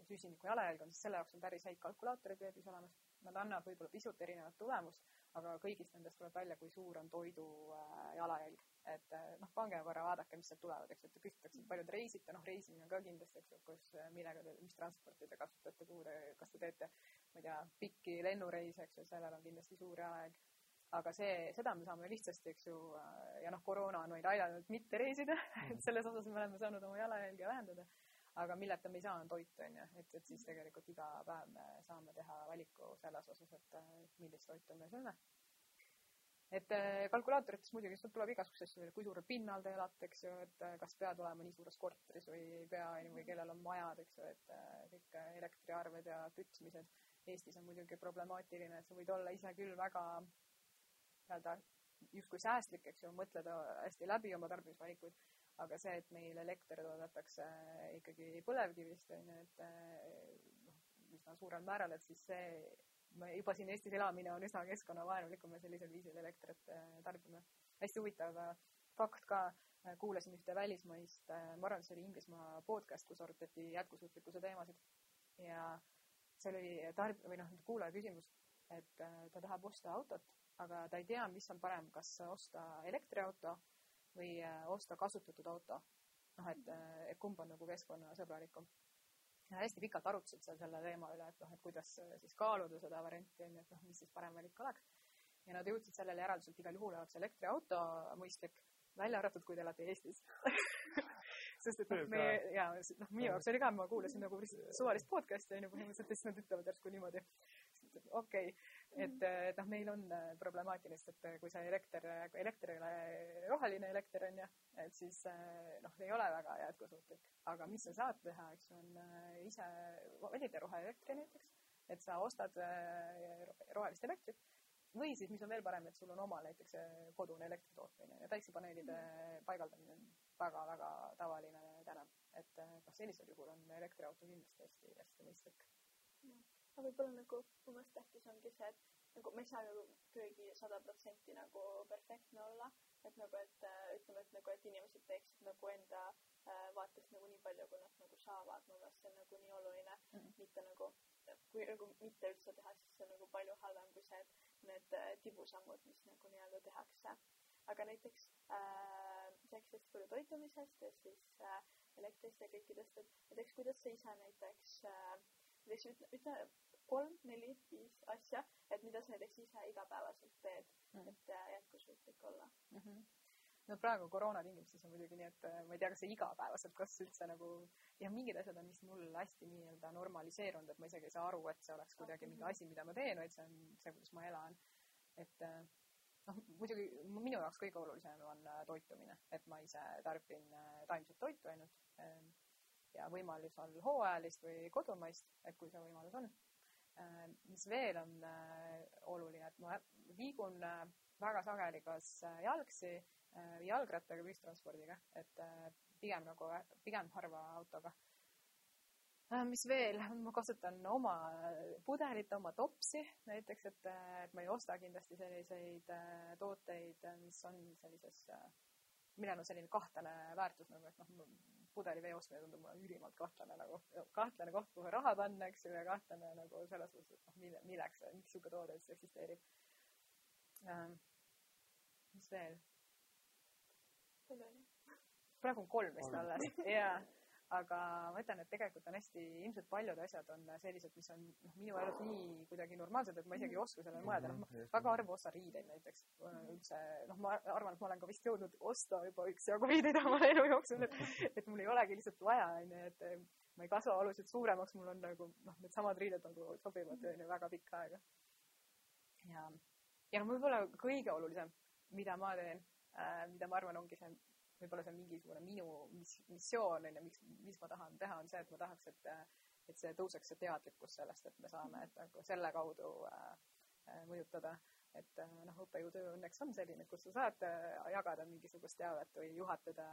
süsiniku jalajälg on, siis selle jaoks on päris häid kalkulaatoreid veebis olemas nad annavad võib-olla pisut erinevat tulemust, aga kõigist nendest tuleb välja, kui suur on toidu äh, jalajälg. et äh, noh, pange korra vaadake, mis sealt tulevad, eks, et küsitakse, palju te reisite, noh, reisimine on ka kindlasti, eks ju, kus, äh, millega te, mis transporti te kasutate, kuhu te, kas te teete, ma ei tea, pikki lennureise, eks ju, sellel on kindlasti suur jalajälg. Aga see, seda me saame lihtsasti, eks ju, ja noh, koroona on meid aidanud mitte reisida, et selles osas me oleme saanud oma jalajälge vähendada aga milleta me ei saa, on toit, on ju, et, et siis tegelikult iga päev me saame teha valiku selles osas, et millist toitu me sööme. et äh, kalkulaatorites muidugi sealt tuleb igasuguseid asju, kui suurel pinnal te elate, eks ju, et äh, kas pead olema nii suures korteris või ei pea, või kellel on majad, eks ju, et äh, kõik elektriarved ja kütmised. Eestis on muidugi problemaatiline, et sa võid olla ise küll väga nii-öelda justkui säästlik, eks ju, mõtleda hästi läbi oma tarbimisvalikuid, aga see, et meil elekter toodetakse ikkagi põlevkivist, on ju, et noh, üsna suurel määral, et siis see juba siin Eestis elamine on üsna keskkonnavaenulik, kui me sellisel viisil elektrit äh, tarbime. hästi huvitav fakt ka, äh, kuulasin ühte välismaist, ma arvan, see oli Inglismaa podcast, kus arutati jätkusuutlikkuse teemasid ja see oli tarb- või noh, kuulaja küsimus, et ta tahab osta autot, aga ta ei tea, mis on parem, kas osta elektriauto või osta kasutatud auto. noh, et, et kumb on nagu keskkonnasõbralikum hästi pikalt arutasid seal selle teema üle, et noh, et kuidas siis kaaluda seda varianti, on ju, et noh, mis siis parem valik oleks. ja nad jõudsid sellele järeldusele, et igal juhul oleks elektriauto mõistlik, välja arvatud, kui te elate Eestis sest et noh, meie ja noh, minu jaoks oli ka, ma kuulasin nagu suvalist podcast'i on ju põhimõtteliselt ja siis nad ütlevad järsku niimoodi, okei okay., et, et noh, meil on äh, problemaatilist, et äh, kui see elekter, ei ole roheline elekter on ju, et siis äh, noh, ei ole väga jätkusuutlik. aga mis sa saad teha, eks ju, on ise valida roheelektri näiteks, et sa ostad rohelist elektrit. Või siis, mis on veel parem, et sul on oma näiteks kodune elektri tootmine ja päiksepaneelide paigaldamine on väga-väga tavaline täna, et noh, sellisel juhul on elektriauto kindlasti hästi-hästi mõistlik aga võib-olla nagu mu meelest tähtis ongi see, et nagu me ei saa nagu keegi sada protsenti nagu perfektne olla, et nagu, et äh, ütleme, et nagu, et inimesed teeksid nagu enda äh, vaatest nagu nii palju, kui nad nagu saavad, mu meelest see on nagu nii oluline mm, -hmm. mitte nagu, kui nagu mitte üldse teha, siis see on nagu palju halvem kui see, et need äh, tibusammud, mis nagu nii-öelda tehakse. aga näiteks äh, hästi palju toitumisest ja siis äh, elektrist ja kõikidest, et näiteks kuidas sa ise näiteks äh, näiteks ütle, ütle kolm, neli, viis asja, et mida sa näiteks ise igapäevaselt teed mm., et äh, jätkusuutlik olla mm. -hmm no praegu koroona tingimustes on muidugi nii, et ma ei tea, kas see igapäevaselt, kas üldse nagu ja mingid asjad on vist mul hästi nii-öelda normaliseerunud, et ma isegi ei saa aru, et see oleks kuidagi mingi asi, mida ma teen, vaid see on see, kuidas ma elan. et noh, muidugi minu jaoks kõige olulisem on toitumine, et ma ise tarbin taimset toitu ainult ja võimalusel hooajalist või kodumaist, et kui see võimalus on. Äh, mis veel on äh, oluline, et ma liigun äh, väga sageli kas jalgsi, jalgrattaga või ühistranspordiga, et pigem nagu, pigem harva autoga. mis veel, ma kasutan oma pudelit, oma topsi näiteks, et, et ma ei osta kindlasti selliseid tooteid, mis on sellises, millel on selline kahtlane väärtus nagu, et noh, pudelivee ostmine tundub mulle ülimalt kahtlane nagu, kahtlane koht, kuhu raha panna, eks ju, ja kahtlane nagu selles suhtes, et noh, mille, milleks, miks niisugune toode üldse eksisteerib ähm,. mis veel? praegu on kolm vist alles, jaa aga ma ütlen, et tegelikult on hästi, ilmselt paljud asjad on sellised, mis on noh, minu elus nii kuidagi normaalsed, et ma isegi ei oska sellele mõelda, noh, ma väga harva ostan riideid näiteks üldse, noh, ma arvan, et ma olen ka vist jõudnud osta juba üksjagu riideid oma elu jooksul, et, et mul ei olegi lihtsalt vaja, onju, et ma ei kasva oluliselt suuremaks, mul on nagu noh, needsamad riided nagu sobivad onju väga pikka aega. ja, ja noh, võib-olla kõige olulisem, mida ma teen äh,, mida ma arvan, ongi see võib-olla see on mingisugune minu mis, missioon on ju, miks, mis ma tahan teha, on see, et ma tahaks, et, et see tõuseks see teadlikkus sellest, et me saame, et nagu selle kaudu äh, äh mõjutada. et äh, noh, õppejõutöö õnneks on selline, kus sa saad äh, jagada mingisugust teavet või juhatada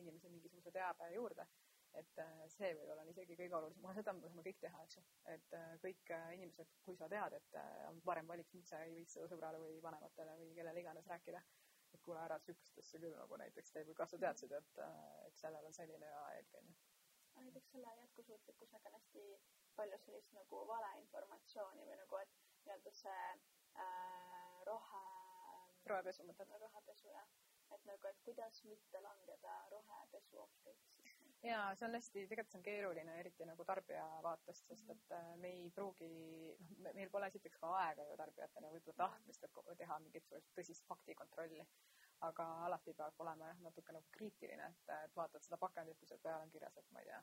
inimesi mingisuguse teabe juurde. et see võib-olla on isegi kõige olulisem, aga seda me võime kõik teha, eks ju. et kõik inimesed, kui sa tead, et on parem valik, miks sa ei võiks seda sõbrale või vanematele või kellele iganes rääkida kuule, ära sihukest asja küll nagu näiteks tee või kas sa teadsid, et, et sellel on selline aeg, onju. näiteks selle jätkusuutlikkusega on hästi palju sellist nagu valeinformatsiooni või nagu, et nii-öelda see äh, rohe. rohepesu mõtled? rohepesu jah, et nagu, et kuidas mitte langeda rohepesu ohvriks ja see on hästi, tegelikult see on keeruline, eriti nagu tarbija vaatest, sest et äh, me ei pruugi, noh, meil pole esiteks ka aega ju tarbijatena võib-olla tahtmist, et teha mingit tõsist faktikontrolli. Aga alati peab olema jah, natuke nagu kriitiline, et, et vaatad seda pakendit, kui seal peal on kirjas, et ma ei tea,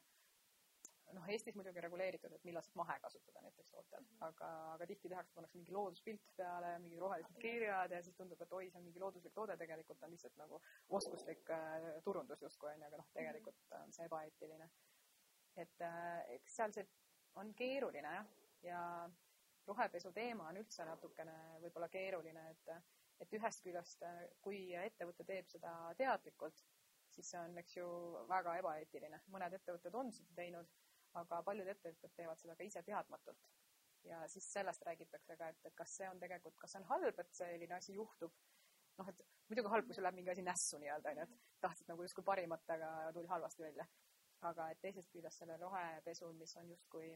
noh, Eestis muidugi reguleeritud, et millal saab mahe kasutada näiteks tootel mm, -hmm. aga, aga tihti tehakse, pannakse mingi looduspilt peale, mingid rohelised kirjad ja siis tundub, et oi, see on mingi looduslik toode, tegelikult on lihtsalt nagu oskuslik äh, turundus justkui onju, aga noh, tegelikult on see ebaeetiline. et äh, eks seal see on keeruline jah, ja rohepesu teema on üldse natukene võib-olla keeruline, et, et ühest küljest, kui ettevõte teeb seda teadlikult, siis see on, eks ju, väga ebaeetiline. mõned ettevõtted on seda teinud aga paljud ettevõtted teevad seda ka ise teadmatult. ja siis sellest räägitakse ka, et, et kas see on tegelikult, kas see on halb, et selline asi juhtub. noh, et muidugi halb, kui sul läheb mingi asi nässu nii-öelda, onju, et tahtsid nagu justkui parimat, aga tuli halvasti välja. aga et teisest küljest selle rohepesul, mis on justkui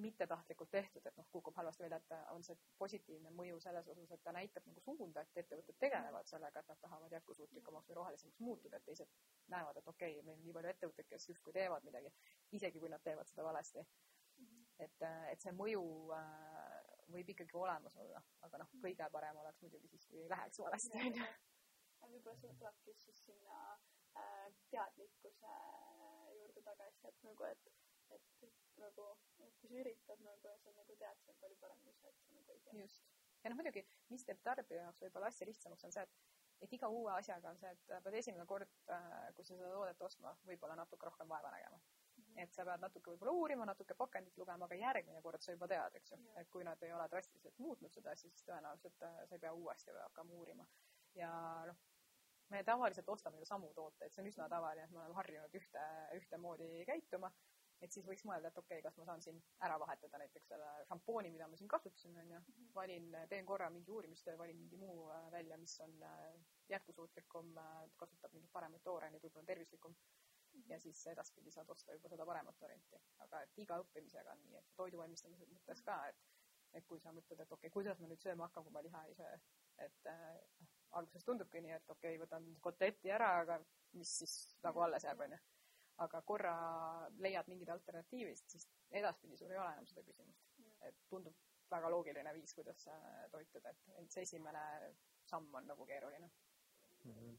mittetahtlikult tehtud, et noh, kukub halvasti välja, et on see positiivne mõju selles osas, et ta näitab nagu suunda, et ettevõtted tegelevad sellega, et nad tahavad jätkusuutlikumaks või rohelisemaks muutuda, et teised näevad, et okei okay,, meil on nii palju ettevõtteid, kes justkui teevad midagi, isegi kui nad teevad seda valesti. et, et see mõju äh, võib ikkagi olemas olla, aga noh, kõige parem oleks muidugi siis, kui ei läheks valesti, onju. võib-olla see tulebki siis sinna äh, teadlikkuse juurde tagasi, et nagu, et et, nagu, et kui sa üritad nagu ja sa nagu tead, see on palju parem kui see, et sa nagu ei tea. just. ja noh, muidugi, mis teeb tarbija jaoks võib-olla asja lihtsamaks, on see, et et iga uue asjaga on see, et pead esimene kord, äh, kui sa seda toodet ostma, võib-olla natuke rohkem vaeva nägema mm. -hmm. et sa pead natuke võib-olla uurima, natuke pakendit lugema, aga järgmine kord sa juba tead, eks ju, et kui nad ei ole drastiliselt muutnud seda siis tõenäoliselt äh, sa ei pea uuesti hakkama uurima. ja noh, me tavaliselt ostame ju samu tooteid, see on üsna tavaline, et me oleme harjunud ühte, ühtemoodi käituma et siis võiks mõelda, et okei okay,, kas ma saan siin ära vahetada näiteks selle šampooni, mida ma siin kasutasin, onju. valin, teen korra mingi uurimistöö, valin mingi muu äh, välja, mis on äh, jätkusuutlikum, äh, kasutab mingeid paremaid tooraineid, võib-olla on tervislikum. ja siis edaspidi saad osta juba seda paremat varianti. aga et iga õppimisega on nii, et toidu valmistamise mõttes ka, et et kui sa mõtled, et okei okay,, kuidas ma nüüd sööma hakkan, kui ma liha ei söö, et noh, alguses tundubki nii, et okei okay,, võtan kotleti ära, aga mis siis nagu alles jääb, onju aga korra leiad mingid alternatiivid, siis edaspidi sul ei ole enam seda küsimust. et tundub väga loogiline viis, kuidas toituda, et, et see esimene samm on nagu keeruline mm. -hmm.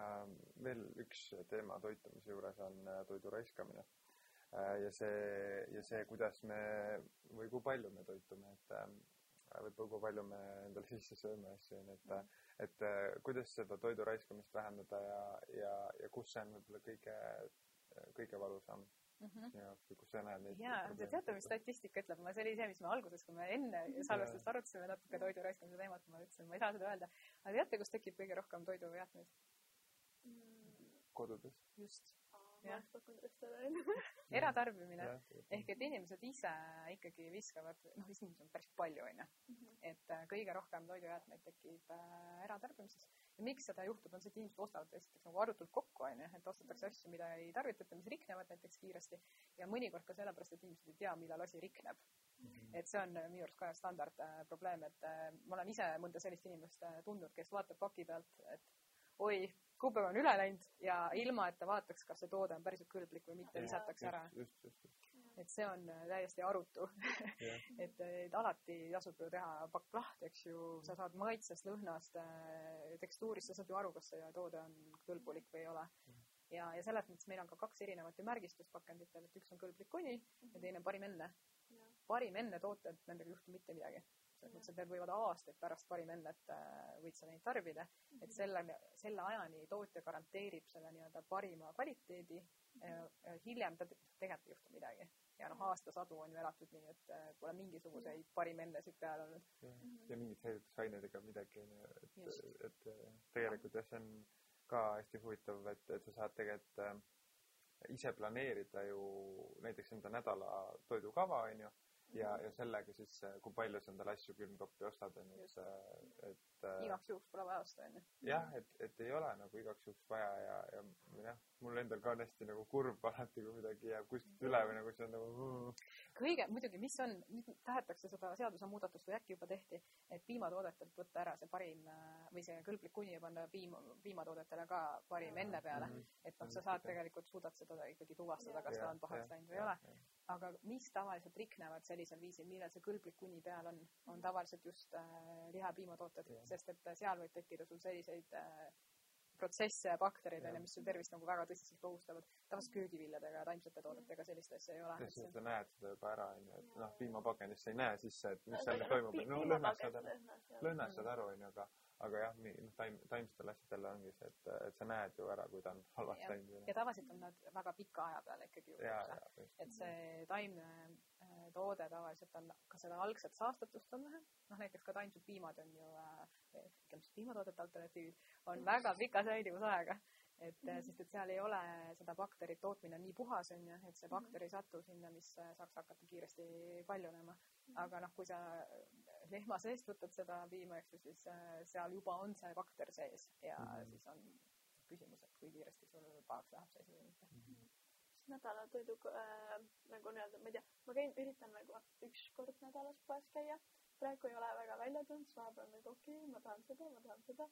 Ähm, veel üks teema toitumise juures on äh, toidu raiskamine äh,. ja see, ja see, kuidas me või kui palju me toitume, et äh, võib-olla kui palju me endale sisse sööme asju, onju, et mm, -hmm et äh, kuidas seda toidu raiskamist vähendada ja, ja, ja kus see on võib-olla kõige, kõige valusam mm -hmm. või kus sa näed neid? jaa, te teate, mis statistika ütleb, ma, see oli see, mis me alguses, kui me enne salvestust arutasime natuke toidu raiskamise teemat, ma ütlesin, ma ei saa seda öelda. aga teate, kus tekib kõige rohkem toidujäätmeid mm.? kodudes. just jah, pakundadest olen eratarbimine ehk et inimesed ise ikkagi viskavad, noh, inimesi on päris palju, onju. Mhm. et äh, kõige rohkem toidujäätmeid tekib äh, eratarbimises. ja miks seda juhtub, on see, et inimesed ostavad esiteks nagu arutult kokku, onju, et ostetakse mhm. asju, mida ei tarvitata, mis riknevad näiteks kiiresti ja mõnikord ka sellepärast, et inimesed ei tea, millal asi rikneb. -hmm. et see on äh, minu arust ka standardprobleem, et ma olen ise mõnda sellist inimest tundnud, kes vaatab paki pealt, et oi, kuupäev on üle läinud ja ilma, et ta vaataks, kas see toode on päriselt kõlblik või mitte, visatakse ära. et see on äh, täiesti arutu et, et alati tasub ju teha pakk lahti, eks ju, sa saad maitsest, lõhnast, äh, tekstuurist, sa saad ju aru, kas see toode on kõlbulik või ei ole. ja, ja selles mõttes meil on ka kaks erinevat ju märgistust pakenditel, et üks on kõlblik kuni ja teine on parim enne. parim enne tooted, nendega ei juhtu mitte midagi selles mõttes, et need võivad aastaid pärast parim ennet äh, võid sa neid tarbida, et selle, selle ajani tootja garanteerib selle nii-öelda parima kvaliteedi. hiljem ta tegelikult ei juhtu midagi. Ja noh, aastasadu on ju elatud nii, et äh, pole mingisuguseid parim ennesid peal olnud. ja mingid säilitusained ega midagi onju, et, et tegelikult jah, see on ka hästi huvitav, et, et sa saad tegelikult äh, ise planeerida ju näiteks enda nädala toidukava onju ja, ja sellega siis, äh, kui palju sa endale asju külmkappi ostad, on ju, et, et äh, igaks juhuks pole vaja osta, on ju. jah, et, et ei ole nagu igaks juhuks vaja ja, ja jah, mul endal ka on hästi nagu kurb alati, kui midagi jääb kuskilt üle või nagu see on nagu kõige, muidugi, mis on, nüüd tahetakse seda seadusemuudatust või äkki juba tehti, et piimatoodetelt võtta ära see parim äh, või see kõlblik kuni ja panna piim, piimatoodetele ka parim enne peale. -hmm. et noh, sa saad tegelikult, suudad seda ikkagi tuvastada, kas ta on pahaks läinud või ei ole. Aga mis tavaliselt riknevad sellisel viisil, millal see kõlblik kuni peal on, on tavaliselt just äh, liha- ja piimatooted, sest et seal võib tekkida sul selliseid äh, protsesse ja baktereid onju, mis su tervist nagu väga tõsiselt ohustavad. tavaliselt köögiviljadega ja taimsete toodetega sellist asja ei ole. siis sa näed seda juba ära onju, et noh, piimapakendist sa ei näe sisse, et mis seal toimub, no lõhnad saad aru, lõhnas ja- lõhnad saad aru onju, aga aga jah, noh taim, taimsetel asjadel ongi see, et, et sa näed ju ära, kui ta on halvasti Jah. läinud ja tavaliselt on nad väga pika aja peale ikkagi juhtunud et see taimne äh, toode tavaliselt on ka seda algset saastatust on vähem, noh näiteks ka taimsed piimad on ju äh,, ütleme siis piimatoodete alternatiivid on väga pika säilivusaega. et mm. sest, et seal ei ole seda bakterit tootmine on nii puhas on ju, et see bakter ei satu sinna, mis äh, saaks hakata kiiresti paljunema. aga noh, kui sa lehma seest võtad seda piima, eks ju, siis äh, seal juba on see bakter sees ja mm. Mhm. siis on küsimus, et kui kiiresti sul pahaks läheb see asi või mitte. nädalatoidu äh, nagu nii-öelda, ma ei tea, ma käin, üritan nagu üks kord nädalas poes käia. praegu ei ole väga välja tulnud, siis vahepeal on nagu okei okay,, ma tahan seda, ma tahan seda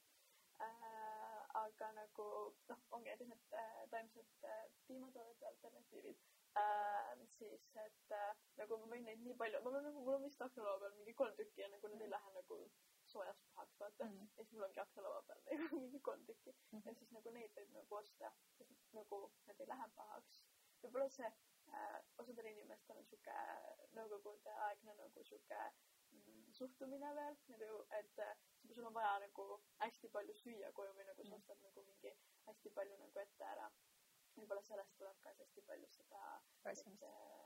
äh,. aga nagu noh, ongi need äh, taimsed äh, piimatoodete alternatiivid äh,. siis, et äh, nagu ma võin neid nii palju, mul on nagu, mul on vist aknalaua peal mingi kolm tükki ja nagu need ei lähe nagu soojas pahaks, vaata mm. Mhm. -hmm. ja siis mul ongi aknalaua peal nagu mingi kolm tükki mm. Mhm. -hmm. ja siis nagu neid võib nagu osta, nagu need ei lähe pahaks võib-olla see äh, osadel inimestel on sihuke nõukogude aegne nagu sihuke mm, suhtumine veel nagu, et äh, sul on vaja nagu hästi palju süüa koju või nagu sa Mm. ostad nagu mingi hästi palju nagu ette ära. Võib-olla sellest tuleb ka hästi palju seda, raiskamist. äh,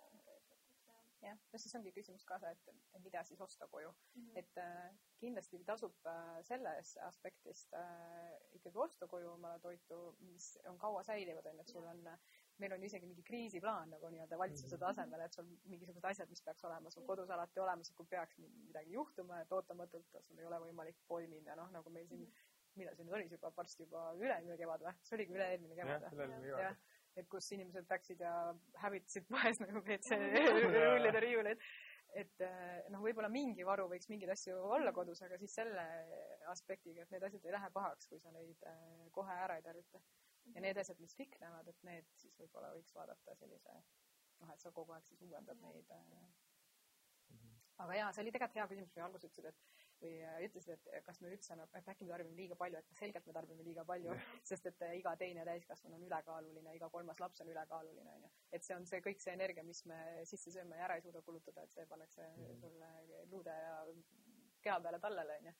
jah no siis ongi küsimus ka see, et et mida siis osta koju, mm. -hmm. et äh, kindlasti tasub äh, sellest aspektist äh, ikkagi osta koju omale toitu, mis on kaua säilivad, onju, et sul on, meil on isegi mingi kriisiplaan nagu nii-öelda valitsuse tasemel, et sul mingisugused asjad, mis peaks olema sul kodus alati olemas, et kui peaks midagi juhtuma, et ootamatult sul ei ole võimalik poodi minna, noh nagu meil siin, millal see nüüd oli, juba varsti juba üle-eelmine kevad või, see oligi üle-eelmine kevad või? et kus inimesed läksid ja hävitasid poes nagu WC-rullide riiuleid. et eh, noh, võib-olla mingi varu võiks mingeid asju olla kodus, aga siis selle aspektiga, et need asjad ei lähe pahaks, kui sa neid eh, kohe ära ei tarvita. ja need asjad, mis riknevad, et need siis võib-olla võiks vaadata sellise noh, et sa kogu aeg siis uuendad neid eh, aga jaa, see oli tegelikult hea küsimus, kui alguses ütlesid, et või äh, ütlesid, et kas me üldse nagu, et äkki me tarbime liiga palju, et selgelt me tarbime liiga palju, sest et äh, iga teine täiskasvanu on ülekaaluline, iga kolmas laps on ülekaaluline, onju. et see on see kõik see energia, mis me sisse sööme ja ära ei suuda kulutada, et see pannakse Mhm. sulle luude ja keha peale tallele, onju.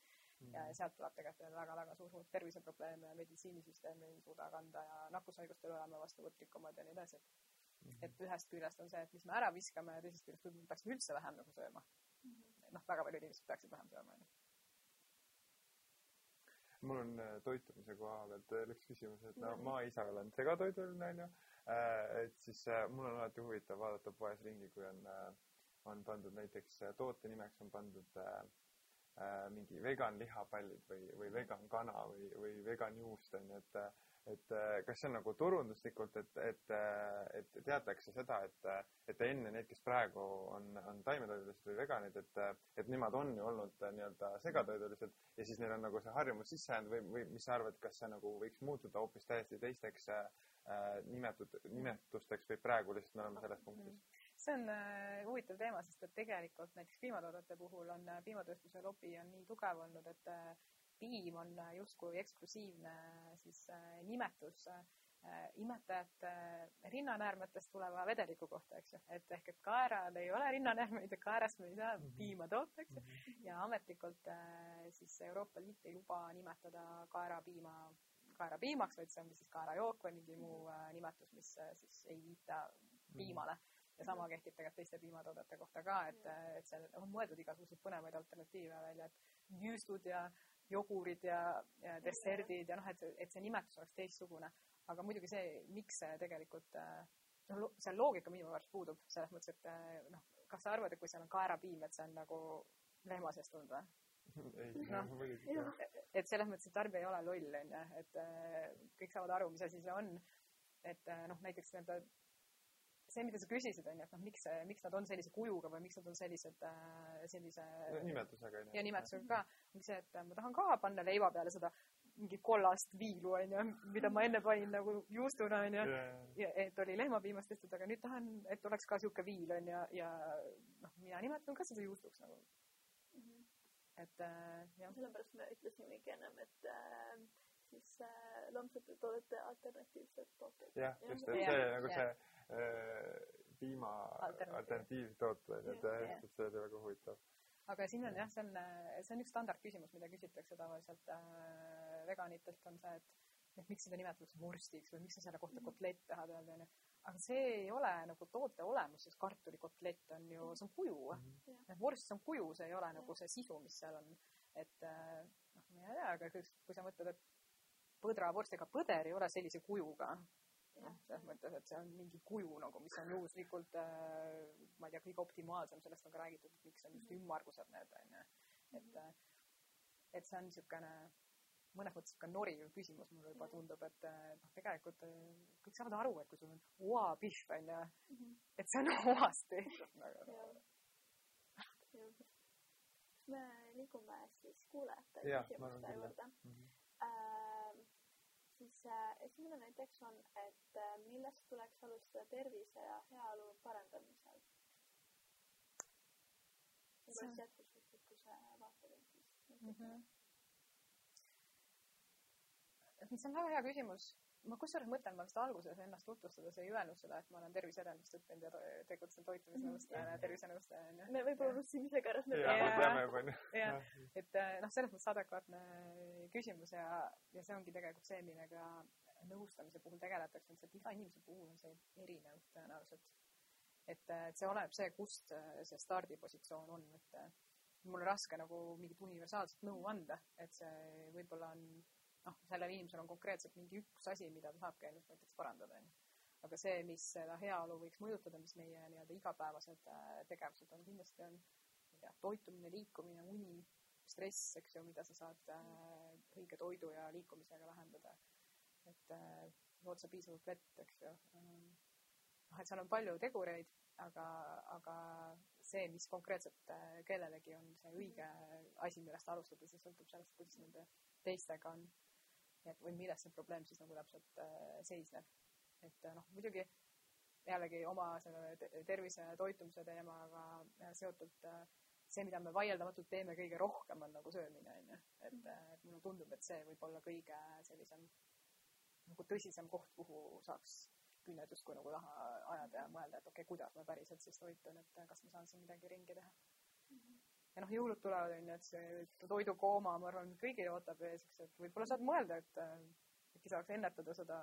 Mhm. ja sealt tuleb tegelikult väga-väga suur hulk terviseprobleeme ja meditsiinisüsteem ei suuda kanda ja nakkushaigustele oleme vastuvõtlikumad ja nii edasi. Mhm. et ühest küljest on see, et mis me ära viskame ja teisest küljest võib-olla peaksime üldse vähem nagu sööma noh, väga paljud inimesed peaksid vähem sööma, onju. mul on äh, toitumise koha pealt veel üks küsimus, et no ma ise olen segatoiduline onju, et siis äh, mul on alati huvitav vaadata poes ringi, kui on, on pandud näiteks äh, toote nimeks on pandud äh, äh, mingi vegan lihapallid või, või vegan kana või, või vegan juust onju, et et äh, kas see on nagu turunduslikult, et, et, et teatakse seda, et, et enne need, kes praegu on, on taimetoidulised või veganid, et, et nemad on ju olnud äh, nii-öelda segatoidulised ja siis neil on nagu see harjumus sisse jäänud või, või mis sa arvad, kas see nagu võiks muutuda hoopis täiesti teisteks äh, nimetud, nimetusteks või praegu lihtsalt me oleme selles punktis? see on äh, huvitav teema, sest et tegelikult näiteks piimatoodete puhul on äh, piimatööstuse lobi on nii tugev olnud, et äh, piim on äh, justkui eksklusiivne siis äh, nimetus äh, imetajate äh, rinnanäärmetest tuleva vedeliku kohta, eks ju, et ehk et kaeral ei ole rinnanäärmeid ja kaerast me ei saa Mhm. piima toota, eks ju, ja ametlikult äh, siis Euroopa Liit ei luba nimetada kaerapiima kaerapiimaks, vaid see ongi siis kaerajook või mingi muu äh, nimetus, mis äh, siis ei viita piimale. Ja sama kehtib tegelikult teiste piimatoodete kohta ka, et, et seal on mõeldud igasuguseid põnevaid alternatiive välja, et juustud ja jogurid ja, ja desserdid ja noh, et, et see nimetus oleks teistsugune. aga muidugi see, miks see tegelikult äh, noh, see loogika minu arust puudub selles mõttes, et äh, noh, kas sa arvad, et kui seal on kaerapiim, et see on nagu lehma seest tulnud või? ei Noh, et selles mõttes, et tarbija ei ole loll, onju, et äh, kõik saavad aru, mis asi see on. et noh, näiteks nii-öelda see, mida sa küsisid, onju, et noh, miks, miks nad on sellise kujuga või miks nad on sellised, sellise nimetusega ja nimetusega ka, ongi see, et ma tahan ka panna leiva peale seda mingi kollast viilu, onju, mida ma enne panin nagu juustuna, onju. ja et oli lehmapiimast tehtud, aga nüüd tahan, et oleks ka sihuke viil, onju, ja noh, mina nimetan ka seda juustuks nagu, et äh, jah. sellepärast me ütlesimegi ennem, et äh, siis äh, loomsete toodete alternatiivsed tooted. jah, just, et see nagu see äh, piima Alternatiiv. alternatiivtooted, et Jah, et see oli väga huvitav. aga siin on jah, see on, see on üks standardküsimus, mida küsitakse tavaliselt äh, veganitelt on see, et et miks seda nimetatakse vorstiks või miks sa selle kohta kotlett tahad öelda, onju. aga see ei ole nagu toote olemus, sest kartulikotlett on ju, see on kuju. et vorst, see on kuju, see ei ole nagu see sisu, mis seal on. et äh, noh, ma ei tea, aga kui, kui sa mõtled, et põdravorst, ega põder ei ole sellise kujuga. noh, selles mõttes, et see on mingi kuju nagu, mis on juhuslikult äh,, ma ei tea, kõige optimaalsem, sellest on ka räägitud, et miks on just ümmargused need onju. et, et see on niisugune mõnes mõttes niisugune noriv küsimus, mulle juba tundub, et äh, noh, tegelikult äh, kõik saavad aru, et kui sul on oapihv onju, et see on oast tehtud nagu. me liigume siis kuulajate küsimuste juurde Mhm. ähm,? Siis äh, esimene näiteks on, et äh, millest tuleks alustada tervise ja heaolu parandamisel? Võib-olla jätkusuutlikkuse vaatevinklist. -hmm. see on väga hea küsimus. Ma kusjuures mõtlen, ma vist alguses ennast tutvustades ei öelnud seda, et ma olen terviseedendust õppinud ja tegutsen toitumisnõustajana ja tervisenõustajana. me võib-olla unustasime ise ka ära, me jah, peame juba nii. jah, et äh, noh, selles mõttes adekvaatne küsimus ja, ja see ongi tegelikult see, millega nõustamise puhul tegeletakse, on see, et iga inimese puhul on see erinev tõenäoliselt. et, et see oleneb see, kust äh, see stardipositsioon on, et mul on raske nagu mingit universaalset nõu anda, et see võib-olla on noh, sellel inimesel on konkreetselt mingi üks asi, mida ta saabki ainult näiteks parandada, onju. aga see, mis seda heaolu võiks mõjutada, mis meie nii-öelda igapäevased äh, tegevused on, kindlasti on ma ei tea, toitumine, liikumine, uni, stress, eks ju, mida sa saad äh, õige toidu ja liikumisega lahendada. et äh, jood sa piisavalt vett, eks ju ähm, noh, et seal on palju tegureid, aga, aga see, mis konkreetselt äh, kellelegi on see õige asi, millest alustada, see sõltub sellest, kuidas nende teistega on. Et või milles see probleem siis nagu täpselt äh, seisneb. et äh, noh, muidugi jällegi oma selle te- tervise ja toitumise teemaga äh, seotult see, mida me vaieldamatult teeme kõige rohkem, on nagu söömine, onju. et, et mulle tundub, et see võib olla kõige sellisem nagu tõsisem koht, kuhu saaks küüned justkui nagu taha ajada ja mõelda, et okei okay,, kuidas ma päriselt siis toitun, et kas ma saan siin midagi ringi teha. Ja noh, jõulud tulevad, onju, et see toidukooma, ma arvan, kõigil ootab ees, eks, et võib-olla saad mõelda, et äh, äkki saaks ennetada seda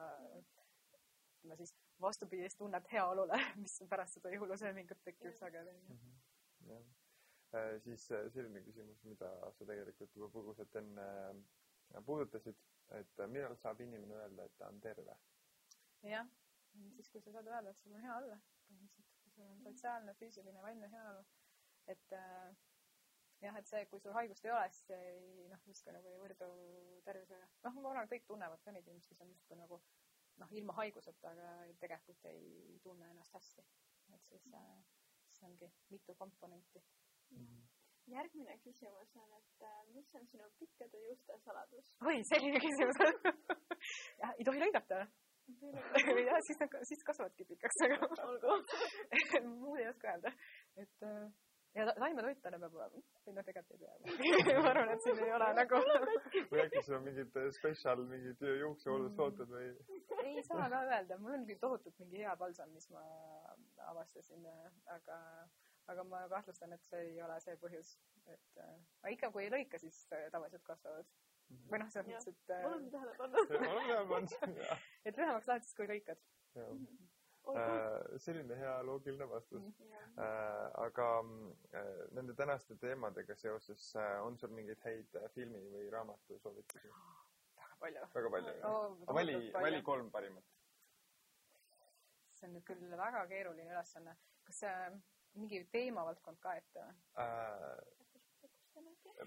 ütleme siis vastupidist tunnet heaolule, mis pärast seda jõulusöömingut tekib sageli. jah. siis äh, selline küsimus, mida sa tegelikult juba põgusalt enne äh, puudutasid, et äh, millal saab inimene öelda, et ta on terve? jah, siis kui sa saad öelda, et sul on hea olla, põhimõtteliselt, kui sul on sotsiaalne, füüsiline, vaimne heaolu, et äh, jah, et see, kui sul haigust ei ole, siis see ei noh, justkui nagu ei võrdu tervisega. noh, ma arvan, et kõik tunnevad ka neid inimesi, kes on justkui nagu noh, ilma haiguseta, aga tegelikult ei tunne ennast hästi. et siis äh,, siis ongi mitu komponenti. järgmine küsimus on, et äh, mis on sinu pikkade juuste saladus? oi, selline küsimus jah, ei tohi lõigata. jah, siis nad, siis kasvavadki pikaks, aga olgu. muud ei oska öelda. et äh, ja ta- taimetoitlane peab olema, või noh, tegelikult ei pea. ma arvan, et siin ei ole nagu, või äkki sul on mingid äh, spetsial, mingid juuksehooldustooted või? ei saa ka öelda, mul on küll tohutult mingi hea palsam, mis ma avastasin, aga, aga ma kahtlustan, et see ei ole see põhjus, et äh, aga ikka, kui ei lõika, siis äh, tavaliselt kasvavad. või noh, selles mõttes, et olen äh, tähele pannud. olen hea pannud, jah. et lühemaks lähed siis, kui lõikad. jah. olgu. Äh, selline hea loogiline vastus. Äh, aga äh, nende tänaste teemadega seoses äh, on sul mingeid häid äh, filmi või raamatu soovitusi? väga palju. väga palju, jah? Oh, vali, vali kolm parimat. see on nüüd küll väga keeruline ülesanne. kas see mingi teemavaldkond ka ette või? Äh,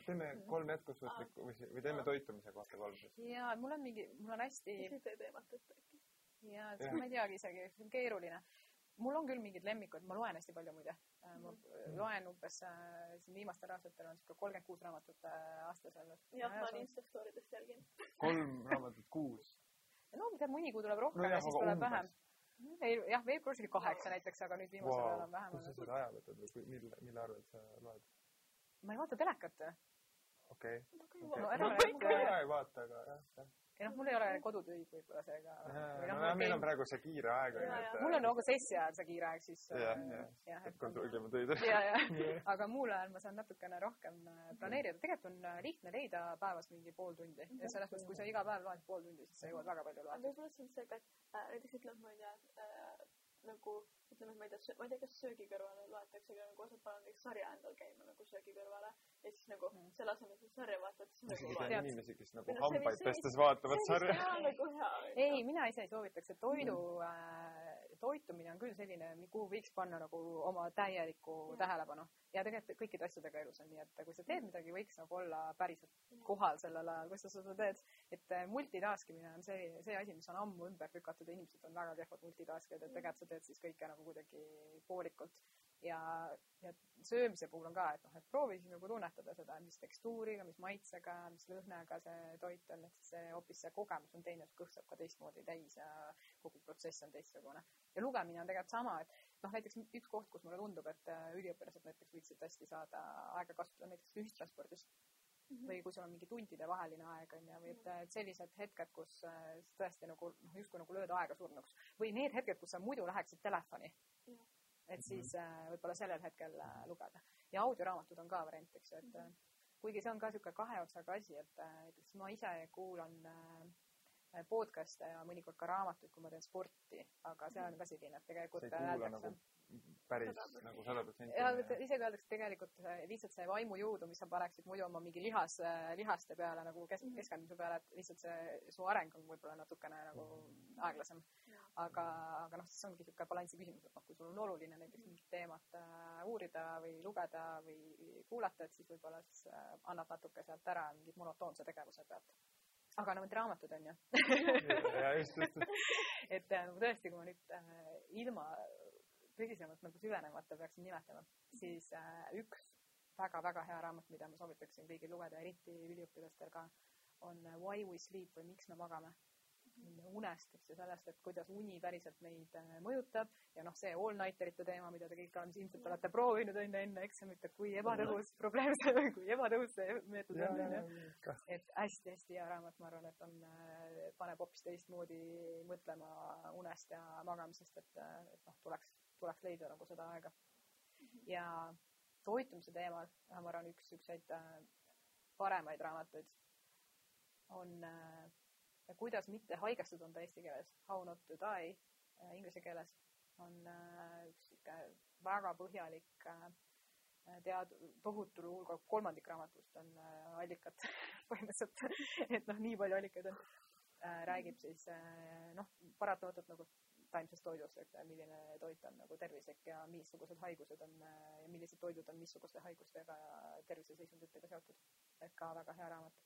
teeme kolm jätkusuutlikku või, või teeme toitumise kohta kolm siis. jaa, mul on mingi, mul on hästi siis ei tee teemat ette äkki. jaa, Jah. ma ei teagi isegi, see on keeruline. mul on küll mingid lemmikud, ma loen hästi palju muide. ma loen umbes äh, siin viimastel aastatel on sihuke kolmkümmend kuus raamatut äh, aastas olnud. jah, ma olen Insta story dest jälginud. kolm raamatut kuus. no tead, mõni kuu tuleb rohkem No ja jah, siis aga tuleb umbes. vähem. ei jah, veebruaris oli kaheksa näiteks, aga nüüd viimasel ajal on vähem kust sa seda aja võtad või mille, mille arvelt sa loed? ma ei vaata telekat. okei. No ära ma räägi. ka ei vaata, aga jah, jah. Ja noh, mul ei ole kodutöid võib-olla seega. noh, nojah, meil on praegu see kiire aeg mul on nagu sessi ajal see kiire aeg, siis. jah, jah, et kontrollime töid. ja, ja, aga muul ajal ma saan natukene rohkem äh, planeerida. tegelikult on äh, lihtne leida päevas mingi pool tundi ja selles mõttes, kui sa iga päev loed pool tundi, siis sa jõuad väga palju aga loeta. võib-olla see on see ka, et äh, näiteks ütleme, ma ei tea äh,, nagu ütleme, ma ei tea, ma ei tea, kas söögi kõrvale loetakse, aga nagu osad panevad näiteks sarja endal käima nagu söögi kõrvale ja siis nagu Mm. selle asemel, et sa sarja vaatad, siis nagu tean inimesi, kes nagu noh, see hambaid pestes vaatavad sarja. see nagu ei, mina ise ei soovitaks, et toidu äh,, toitumine on küll selline, kuhu võiks panna nagu oma täielikku Jah. tähelepanu. ja tegelikult kõikide asjadega elus on nii, et kui sa teed midagi, võiks nagu olla päriselt kohal sellel ajal, kus sa seda teed. Et äh, multitask imine on see, see asi, mis on ammu ümber lükatud inimesed on väga kehvad multitaskijad, et tegelikult sa teed siis kõike nagu kuidagi poolikult. ja, ja söömise puhul on ka, et noh, et proovi siis nagu tunnetada seda, mis tekstuuriga, mis maitsega, mis lõhnaga see toit on, et siis see hoopis see kogemus on teine, kõht saab ka teistmoodi täis ja kogu protsess on teistsugune. ja lugemine on tegelikult sama, et noh, näiteks üks koht, kus mulle tundub, et äh, üliõpilased näiteks võiksid hästi saada aega kasutada näiteks ühistranspordis või kui sul on mingi tundide vaheline aeg on ju, või et, sellised hetked, kus äh, tõesti nagu noh, justkui nagu lööd aega surnuks. Või need hetked, kus sa muidu läheksid telefoni. Et siis äh, võib-olla sellel hetkel äh, lugeda. Ja audioraamatud on ka variant, eks ju, et äh, kuigi see on ka niisugune kahe otsaga asi, et näiteks ma ise kuulan podcast'e ja mõnikord ka raamatuid, kui ma teen sporti, aga see on ka selline, et tegelikult sa ei kuula nagu päris nagu sada protsenti. ja vot isegi öeldakse tegelikult äh, lihtsalt see vaimujõudu, mis sa paneksid muidu oma mingi lihas, lihaste peale nagu kes-, keskendumise peale, et lihtsalt see, su areng on võib-olla natukene nagu aeglasem. aga, aga noh, see ongi niisugune balansi küsimus, et noh, kui sul on oluline näiteks mingit teemat äh, uurida või lugeda või kuulata, et siis võib-olla siis äh, annad natuke sealt ära mingi monotoonse tegevuse pealt. aga no need raamatud on ju et äh, tõesti, kui ma nüüd äh, ilma tõsisemalt nagu süvenemata peaksin nimetama, siis äh, üks väga-väga hea raamat, mida ma soovitaksin kõigil lugeda, eriti üliõpilastel ka, on äh, Why we sleep või Miks me magame. unest, eks ju, sellest, et kuidas uni päriselt meid äh, mõjutab ja noh, see all-nighterite teema, mida te kõik on ilmselt olete proovinud enne, enne eksamit, et kui ebatõhus probleem see kui ebatõhus see meetod on, ja, kah. et hästi-hästi hea raamat, ma arvan, et on, paneb hoopis teistmoodi mõtlema unest ja magamisest, et, et noh, tuleks, tuleks leida nagu seda aega. ja toitumise teemal, ma arvan, üks siukseid äh, paremaid raamatuid on äh, Kuidas mitte haigestuda, on ta eesti keeles, How not to die äh, inglise keeles, on äh, üks sihuke väga põhjalik äh, tead-, tohutul hulgal, kolmandik raamatust on äh, allikad põhimõtteliselt, et noh, nii palju allikaid on. Äh,, räägib siis äh, noh, paratamatult nagu taimsest toidust, et milline toit on nagu tervislik ja missugused haigused on äh, ja millised toidud on missuguste haigustega ja terviseseisunditega seotud. et ka väga hea raamat.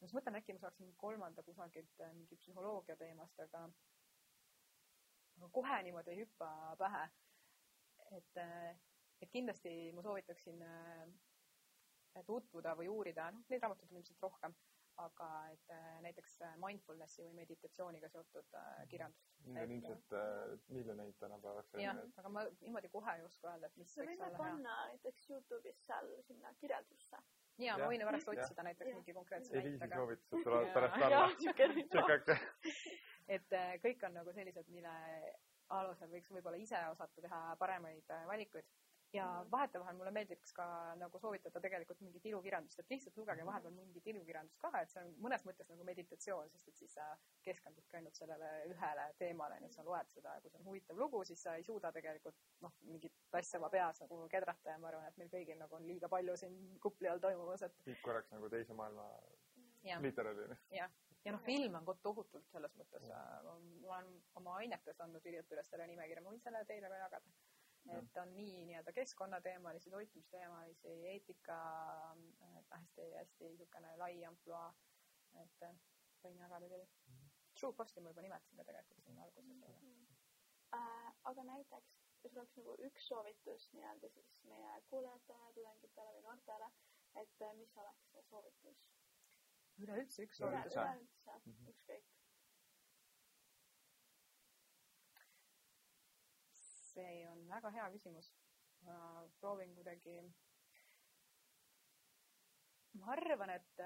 ma siis mõtlen, äkki ma saaksin kolmanda kusagilt äh, mingi psühholoogia teemast, aga aga kohe niimoodi ei hüppa pähe. et, et kindlasti ma soovitaksin äh, tutvuda või uurida, noh, neid raamatuid on ilmselt rohkem, aga et äh, näiteks äh, mindfulnessi või meditatsiooniga seotud äh, kirjandust. Neid on ilmselt äh, miljoneid tänapäevaks jah aga ma niimoodi kohe ei oska öelda, et mis me võiks võime panna näiteks Youtube'is seal sinna kirjeldusse. ja ma võin pärast otsida näiteks mingi konkreetse Eliisi näitega. soovitused tulevad pärast alla., tšekake. et kõik on nagu sellised, mille alusel võiks võib-olla ise osata teha paremaid valikuid. Ja Mhm. vahetevahel mulle meeldiks ka nagu soovitada tegelikult mingit ilukirjandust, et lihtsalt lugege vahepeal mingit ilukirjandust ka, et see on mõnes mõttes nagu meditatsioon, sest et siis sa keskendudki ainult sellele ühele teemale, nii et sa loed seda ja kui see on huvitav lugu, siis sa ei suuda tegelikult noh, mingit asja oma peas nagu kedrata ja ma arvan, et meil kõigil nagu on liiga palju siin kupli all toimumas, et siit korraks nagu teise maailma jah literaali. ja noh, film on ko- tohutult selles mõttes, ma olen oma ainetes andnud üliõpilastele nimekirja, ma võin selle teile ka jagada. Et on nii nii-öelda keskkonnateemalisi, toitumisteemalisi, eetika, hästi-hästi niisugune lai ampluaa, et äh, võin jagada teile. True Costi ma juba nimetasin ka tegelikult siin alguses. äh,. aga näiteks, kui sul oleks nagu üks soovitus nii-öelda siis meie kuulajatele, tudengitele või noortele, et äh, mis oleks see soovitus? üleüldse üks Soovitus, jah? üleüldse, Mhm. ükskõik. See on väga hea küsimus. ma proovin kuidagi. ma arvan, et,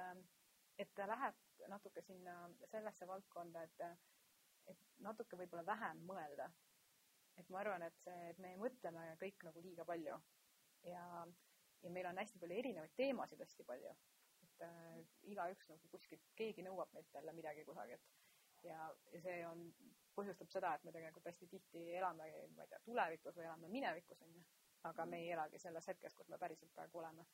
et ta läheb natuke sinna sellesse valdkonda, et, et natuke võib-olla vähem mõelda. et ma arvan, et see, et me mõtleme kõik nagu liiga palju ja, ja meil on hästi palju erinevaid teemasid hästi palju. et äh, igaüks nagu kuskilt, keegi nõuab meilt jälle midagi kusagilt ja, ja see on, põhjustab seda, et me tegelikult hästi tihti elame, ma ei tea, tulevikus või elame minevikus, onju. aga me ei elagi selles hetkes, kus me päriselt praegu oleme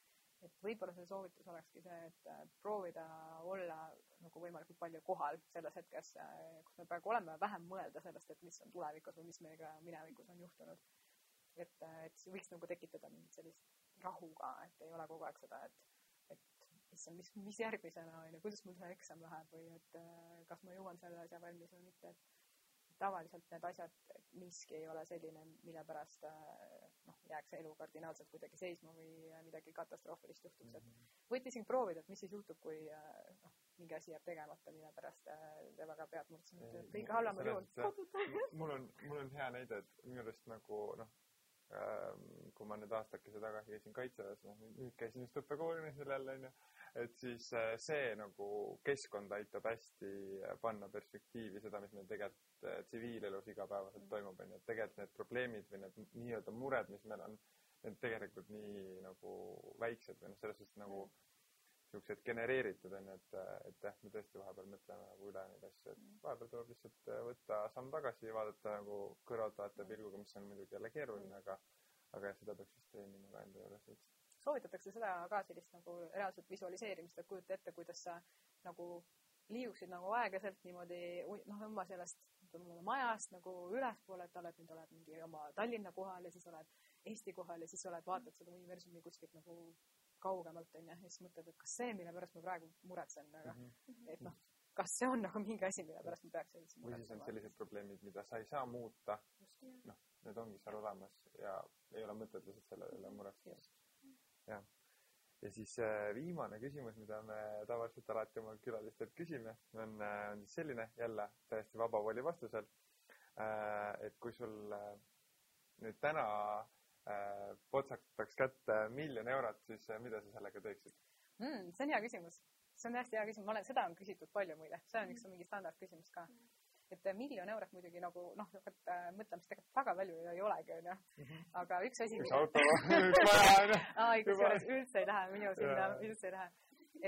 et võib-olla see soovitus olekski see, et äh, proovida olla nagu võimalikult palju kohal selles hetkes, äh, kus me praegu oleme, vähem mõelda sellest, et mis on tulevikus või mis meiega minevikus on juhtunud. et, äh, et see võiks nagu tekitada mingit sellist rahu ka, et ei ole kogu aeg seda, et, et issand, mis, mis järgmisena on ju, kuidas mul see eksam läheb või et kas ma jõuan selle asja valmis või mitte, et tavaliselt need asjad, miski ei ole selline, mille pärast äh, noh, jääks elu kardinaalselt kuidagi seisma või midagi katastroofilist juhtuks, et mhm. võite isegi proovida, et mis siis juhtub, kui äh, noh, mingi asi jääb tegemata, mille pärast äh, te väga pead muretsema, et kõige halvemal juhul. mul on, mul on hea näide, et minu arust nagu noh, ähm, kui ma nüüd aastakese tagasi käisin kaitseväes, noh nüüd käisin just õppekoolimisel jälle onju et siis äh, see nagu keskkond aitab hästi äh, panna perspektiivi seda, mis meil tegelikult äh, tsiviilelus igapäevaselt mm. toimub, onju, et tegelikult need probleemid või need nii-öelda mured, mis meil on, need tegelikult nii nagu väiksed või noh, selles suhtes nagu niisugused genereeritud onju, et, et jah, me tõesti vahepeal mõtleme nagu üle neid asju, et mm. vahepeal tuleb lihtsalt võtta samm tagasi ja vaadata nagu kõrvaltvaatajate mm. pilguga, mis on muidugi jälle keeruline, aga aga seda peaks vist treenima ka enda juures veits soovitatakse seda ka sellist nagu reaalset visualiseerimist, et kujuta ette, kuidas sa nagu liiguksid nagu aeglaselt niimoodi noh, oma sellest majast nagu ülespoole, et oled nüüd oled mingi oma Tallinna kohal ja siis oled Eesti kohal ja siis oled, vaatad seda universumi kuskilt nagu kaugemalt onju ja siis mõtled, et kas see, mille pärast ma praegu muretsen, aga mm -hmm. et noh, kas see on nagu mingi asi, mille pärast ma peaks üldse muretsema. või siis on sellised probleemid, mida sa ei saa muuta. noh, need ongi seal olemas ja ei ole mõtet lihtsalt selle üle muretseda jah. ja siis äh, viimane küsimus, mida me tavaliselt alati oma külalistelt küsime, on, äh, on siis selline jälle täiesti vaba voli vastusel. Äh, et kui sul nüüd täna potsataks kätte miljon eurot, siis mida sa sellega teeksid mm,? see on hea küsimus, see on hästi hea küsimus, ma olen, seda on küsitud palju muide, see on üks mingi standardküsimus ka mm et miljon eurot muidugi nagu noh, hakkad äh, mõtlema, siis tegelikult väga palju ei olegi, onju. Mhm. aga üks asi. üks auto, üks maja, onju. aa, kusjuures üldse ei lähe minu sinna, üldse ei lähe.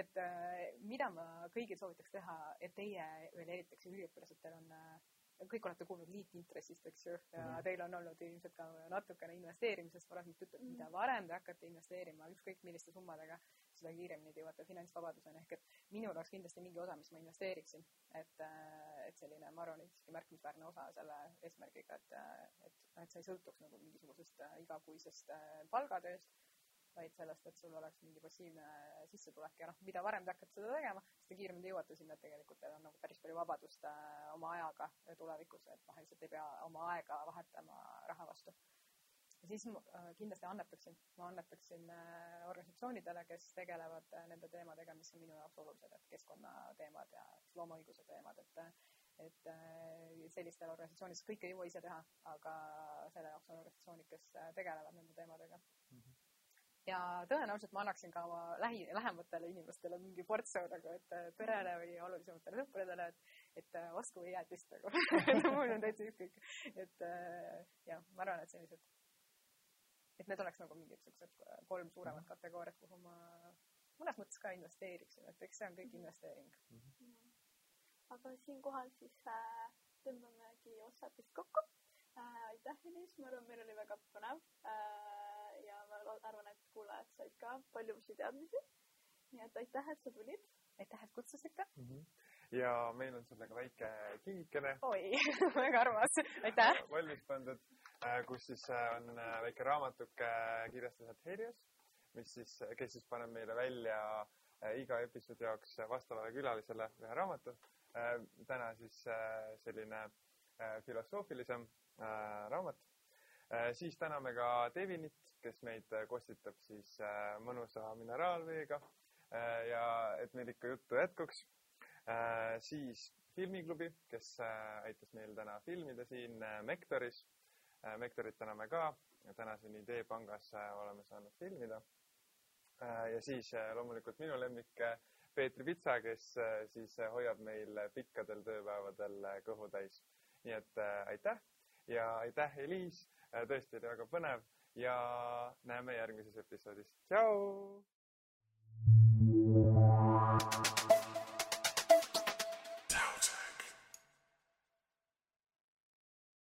et äh, mida ma kõigil soovitaks teha, et teie veel eriti, eks üliõpilased, teil on äh, kõik olete kuulnud liitintressist, eks ju, ja mm -hmm. teil on olnud ilmselt ka natukene investeerimisest varasemalt juttu, et mida mhm. varem te hakkate investeerima ükskõik milliste summadega, seda kiiremini te jõuate finantsvabaduseni, ehk et minul oleks kindlasti mingi osa, mis ma investeeriksin. et, äh, et selline, ma arvan, siiski märkimisväärne osa selle eesmärgiga, et, äh, et, et sa ei sõltuks nagu mingisugusest äh, igakuisest palgatööst vaid sellest, et sul oleks mingi passiivne sissetulek ja noh, mida varem te hakkate seda tegema, seda kiiremini te jõuate sinna, et tegelikult teil on nagu päris palju vabadust äh, oma ajaga tulevikus, et noh, lihtsalt ei pea oma aega vahetama raha vastu. ja siis äh, kindlasti annetaksin, ma annetaksin äh, organisatsioonidele, kes tegelevad äh, nende teemadega, mis on minu jaoks olulised, et keskkonnateemad ja loomaõiguse teemad, et et äh, sellistel organisatsioonidel kõike ei jõua ise teha, aga selle jaoks on organisatsioonid, kes äh, tegelevad nende teemadega mm. -hmm ja tõenäoliselt ma annaksin ka oma lähi, lähematele inimestele mingi portsu nagu, et äh, perele või olulisematele sõpradele, et, et ostku või jäätist nagu mul on täitsa ükskõik. et jah, ma arvan, et sellised, et need oleks nagu mingid siuksed kolm suuremat kategooriat, kuhu ma mõnes mõttes ka investeeriksin, et eks see on kõik investeering mm. -hmm. Aga siinkohal siis äh, tõmbamegi otsad vist kokku äh,. aitäh, Elis, ma arvan, meil oli väga põnev äh, ja ma arvan, et kuulajad said ka palju uusi teadmisi. nii et aitäh, et sa tulid. aitäh, et kutsusite mm. -hmm. ja meil on sulle ka väike kingikene. oi väga armas, aitäh. valmis pandud, äh, kus siis on väike raamatuke kirjastuselt Helios, mis siis, kes siis paneb meile välja iga episoodi jaoks vastavale külalisele ühe raamatu. Täna siis selline filosoofilisem raamat Äh, siis täname ka Devinit, kes meid äh, kostitab siis äh, mõnusa mineraalveega ja et meil ikka juttu jätkuks. siis filmiklubi, kes aitas meil täna filmida siin Mektoris. Mektorit täname ka, täna siin Ideepangas oleme saanud filmida. ja siis loomulikult minu lemmik Peetri Pitsa, kes äh, siis äh, hoiab meil pikkadel tööpäevadel äh, kõhu täis. nii et äh, aitäh ja aitäh, Eliis, tõesti oli väga põnev ja näeme järgmises episoodis. tšau!